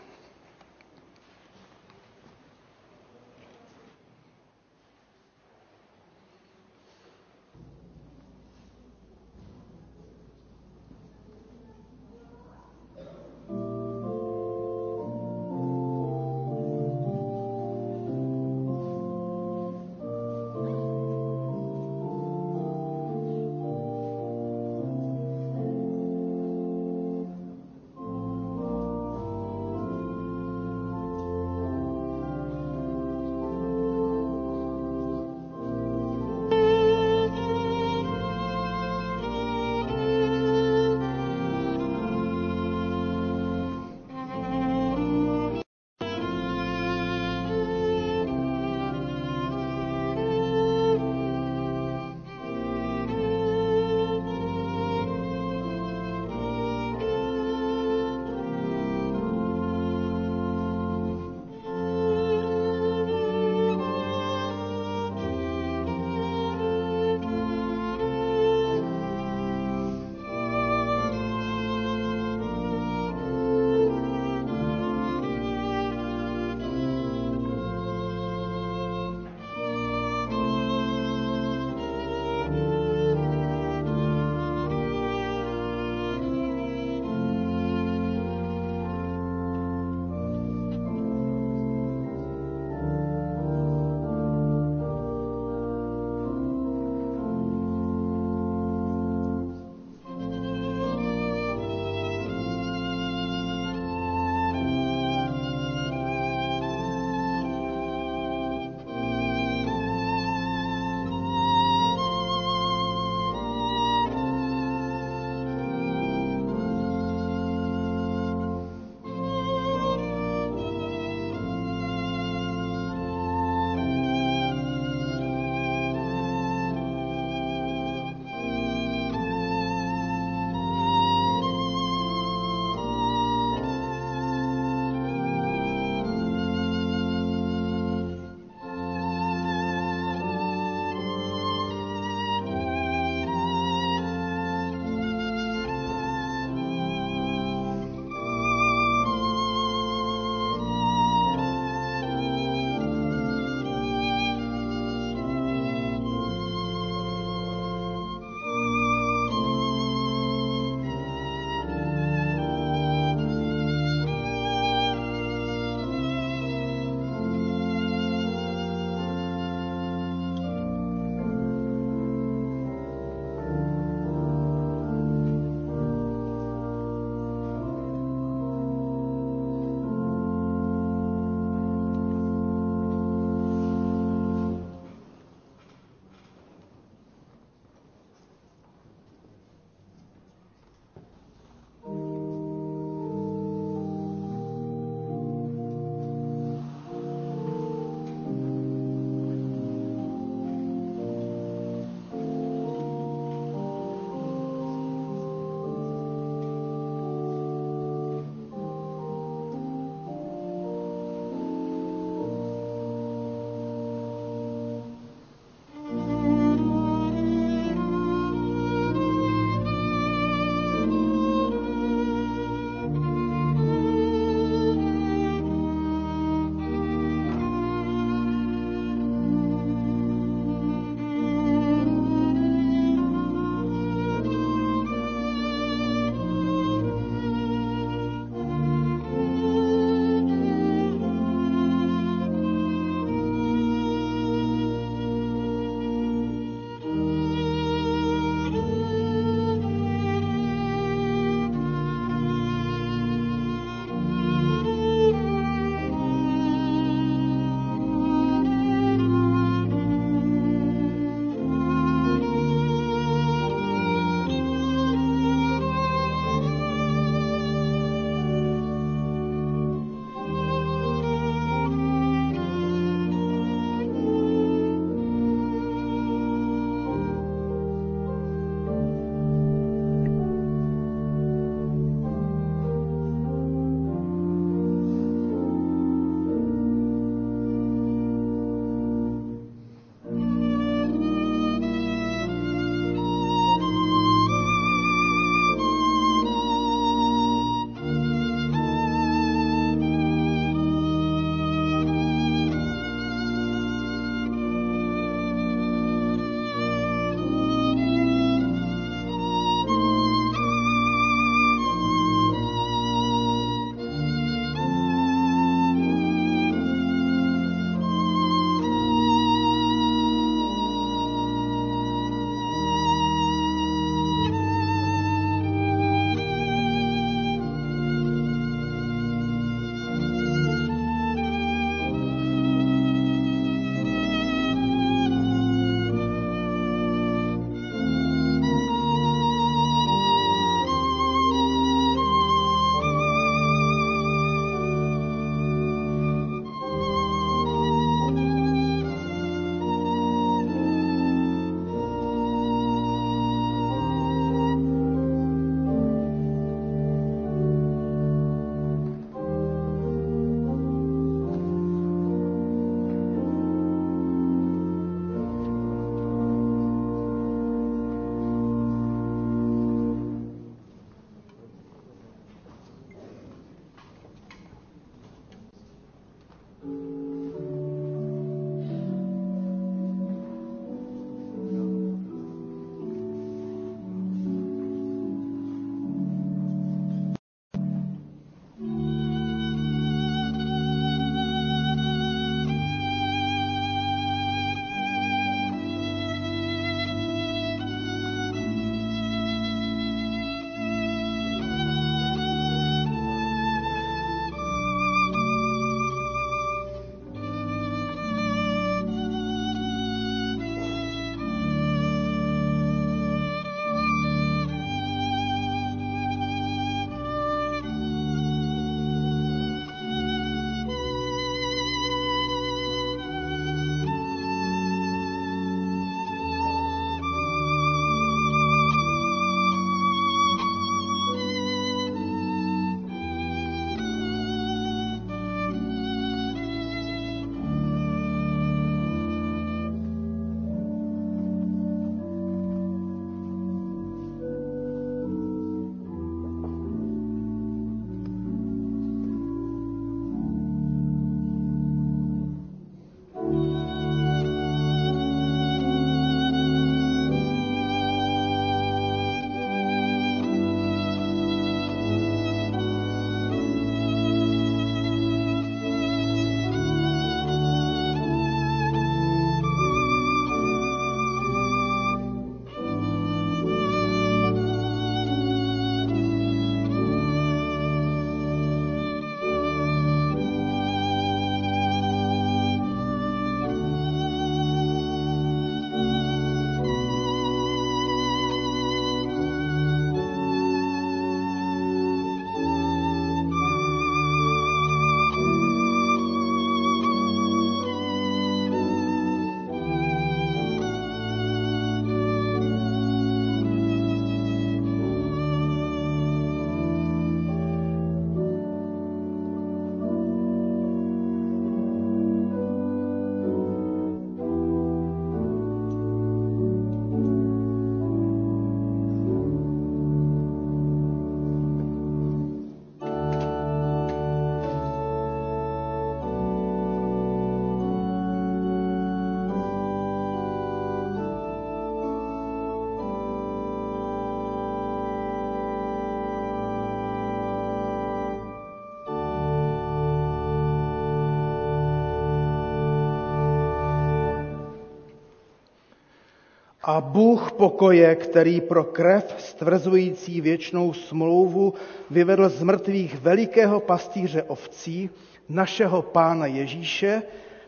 A Bůh pokoje, který pro krev stvrzující věčnou smlouvu vyvedl z mrtvých velikého pastýře ovcí, našeho Pána Ježíše,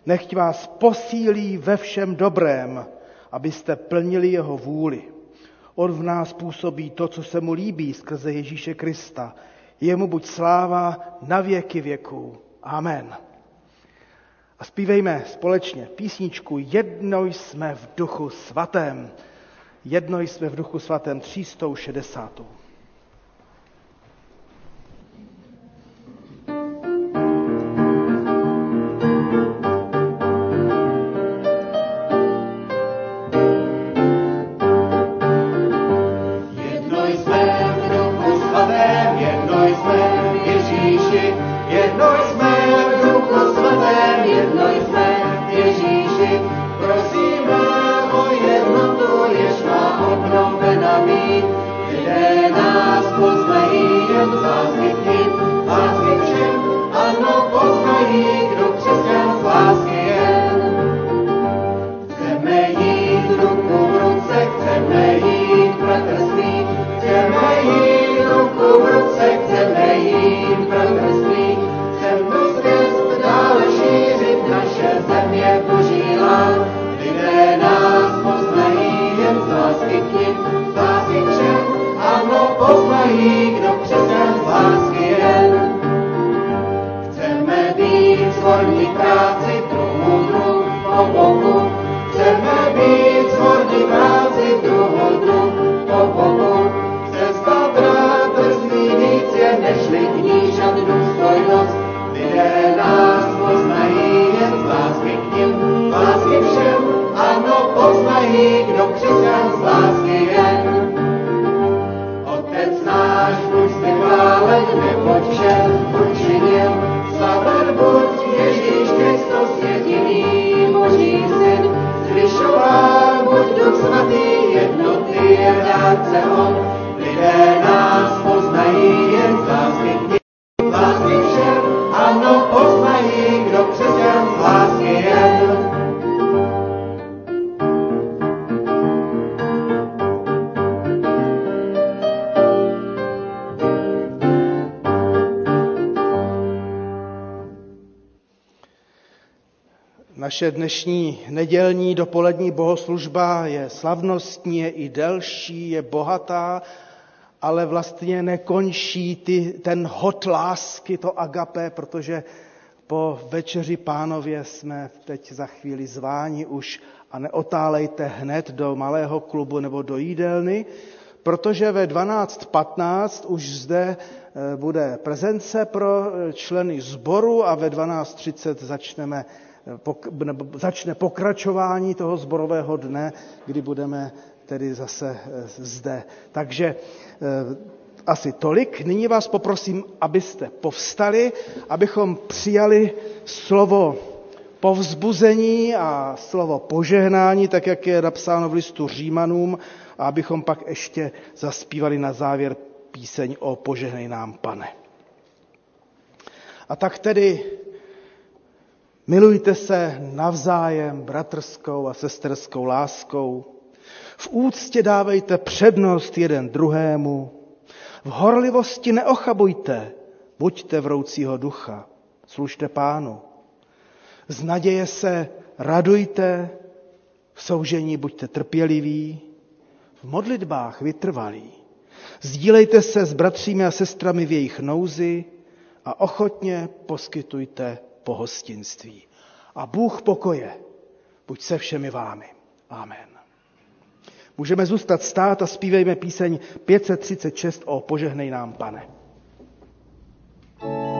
nechť vás posílí ve všem dobrém, abyste plnili jeho vůli. On v nás působí to, co se mu líbí skrze Ježíše Krista. Jemu buď sláva na věky věků. Amen. A zpívejme společně písničku Jedno jsme v duchu svatém. Jedno jsme v duchu svatém 360. Naše dnešní nedělní dopolední bohoslužba je slavnostní, je i delší, je bohatá, ale vlastně nekončí ty, ten hot lásky, to agapé, protože po večeři pánově jsme teď za chvíli zváni už a neotálejte hned do malého klubu nebo do jídelny, protože ve 12.15 už zde eh, bude prezence pro členy sboru a ve 12.30 začneme pok- nebo začne pokračování toho zborového dne, kdy budeme tedy zase eh, zde. Takže eh, asi tolik. Nyní vás poprosím, abyste povstali, abychom přijali slovo povzbuzení a slovo požehnání, tak jak je napsáno v listu Římanům, a abychom pak ještě zaspívali na závěr píseň o požehnej nám, pane. A tak tedy Milujte se navzájem bratrskou a sesterskou láskou. V úctě dávejte přednost jeden druhému. V horlivosti neochabujte, buďte vroucího ducha. Služte pánu. Z naděje se radujte, v soužení buďte trpěliví, v modlitbách vytrvalí. Sdílejte se s bratřími a sestrami v jejich nouzi a ochotně poskytujte pohostinství. A Bůh pokoje, buď se všemi vámi. Amen. Můžeme zůstat stát a zpívejme píseň 536 o Požehnej nám, pane. thank you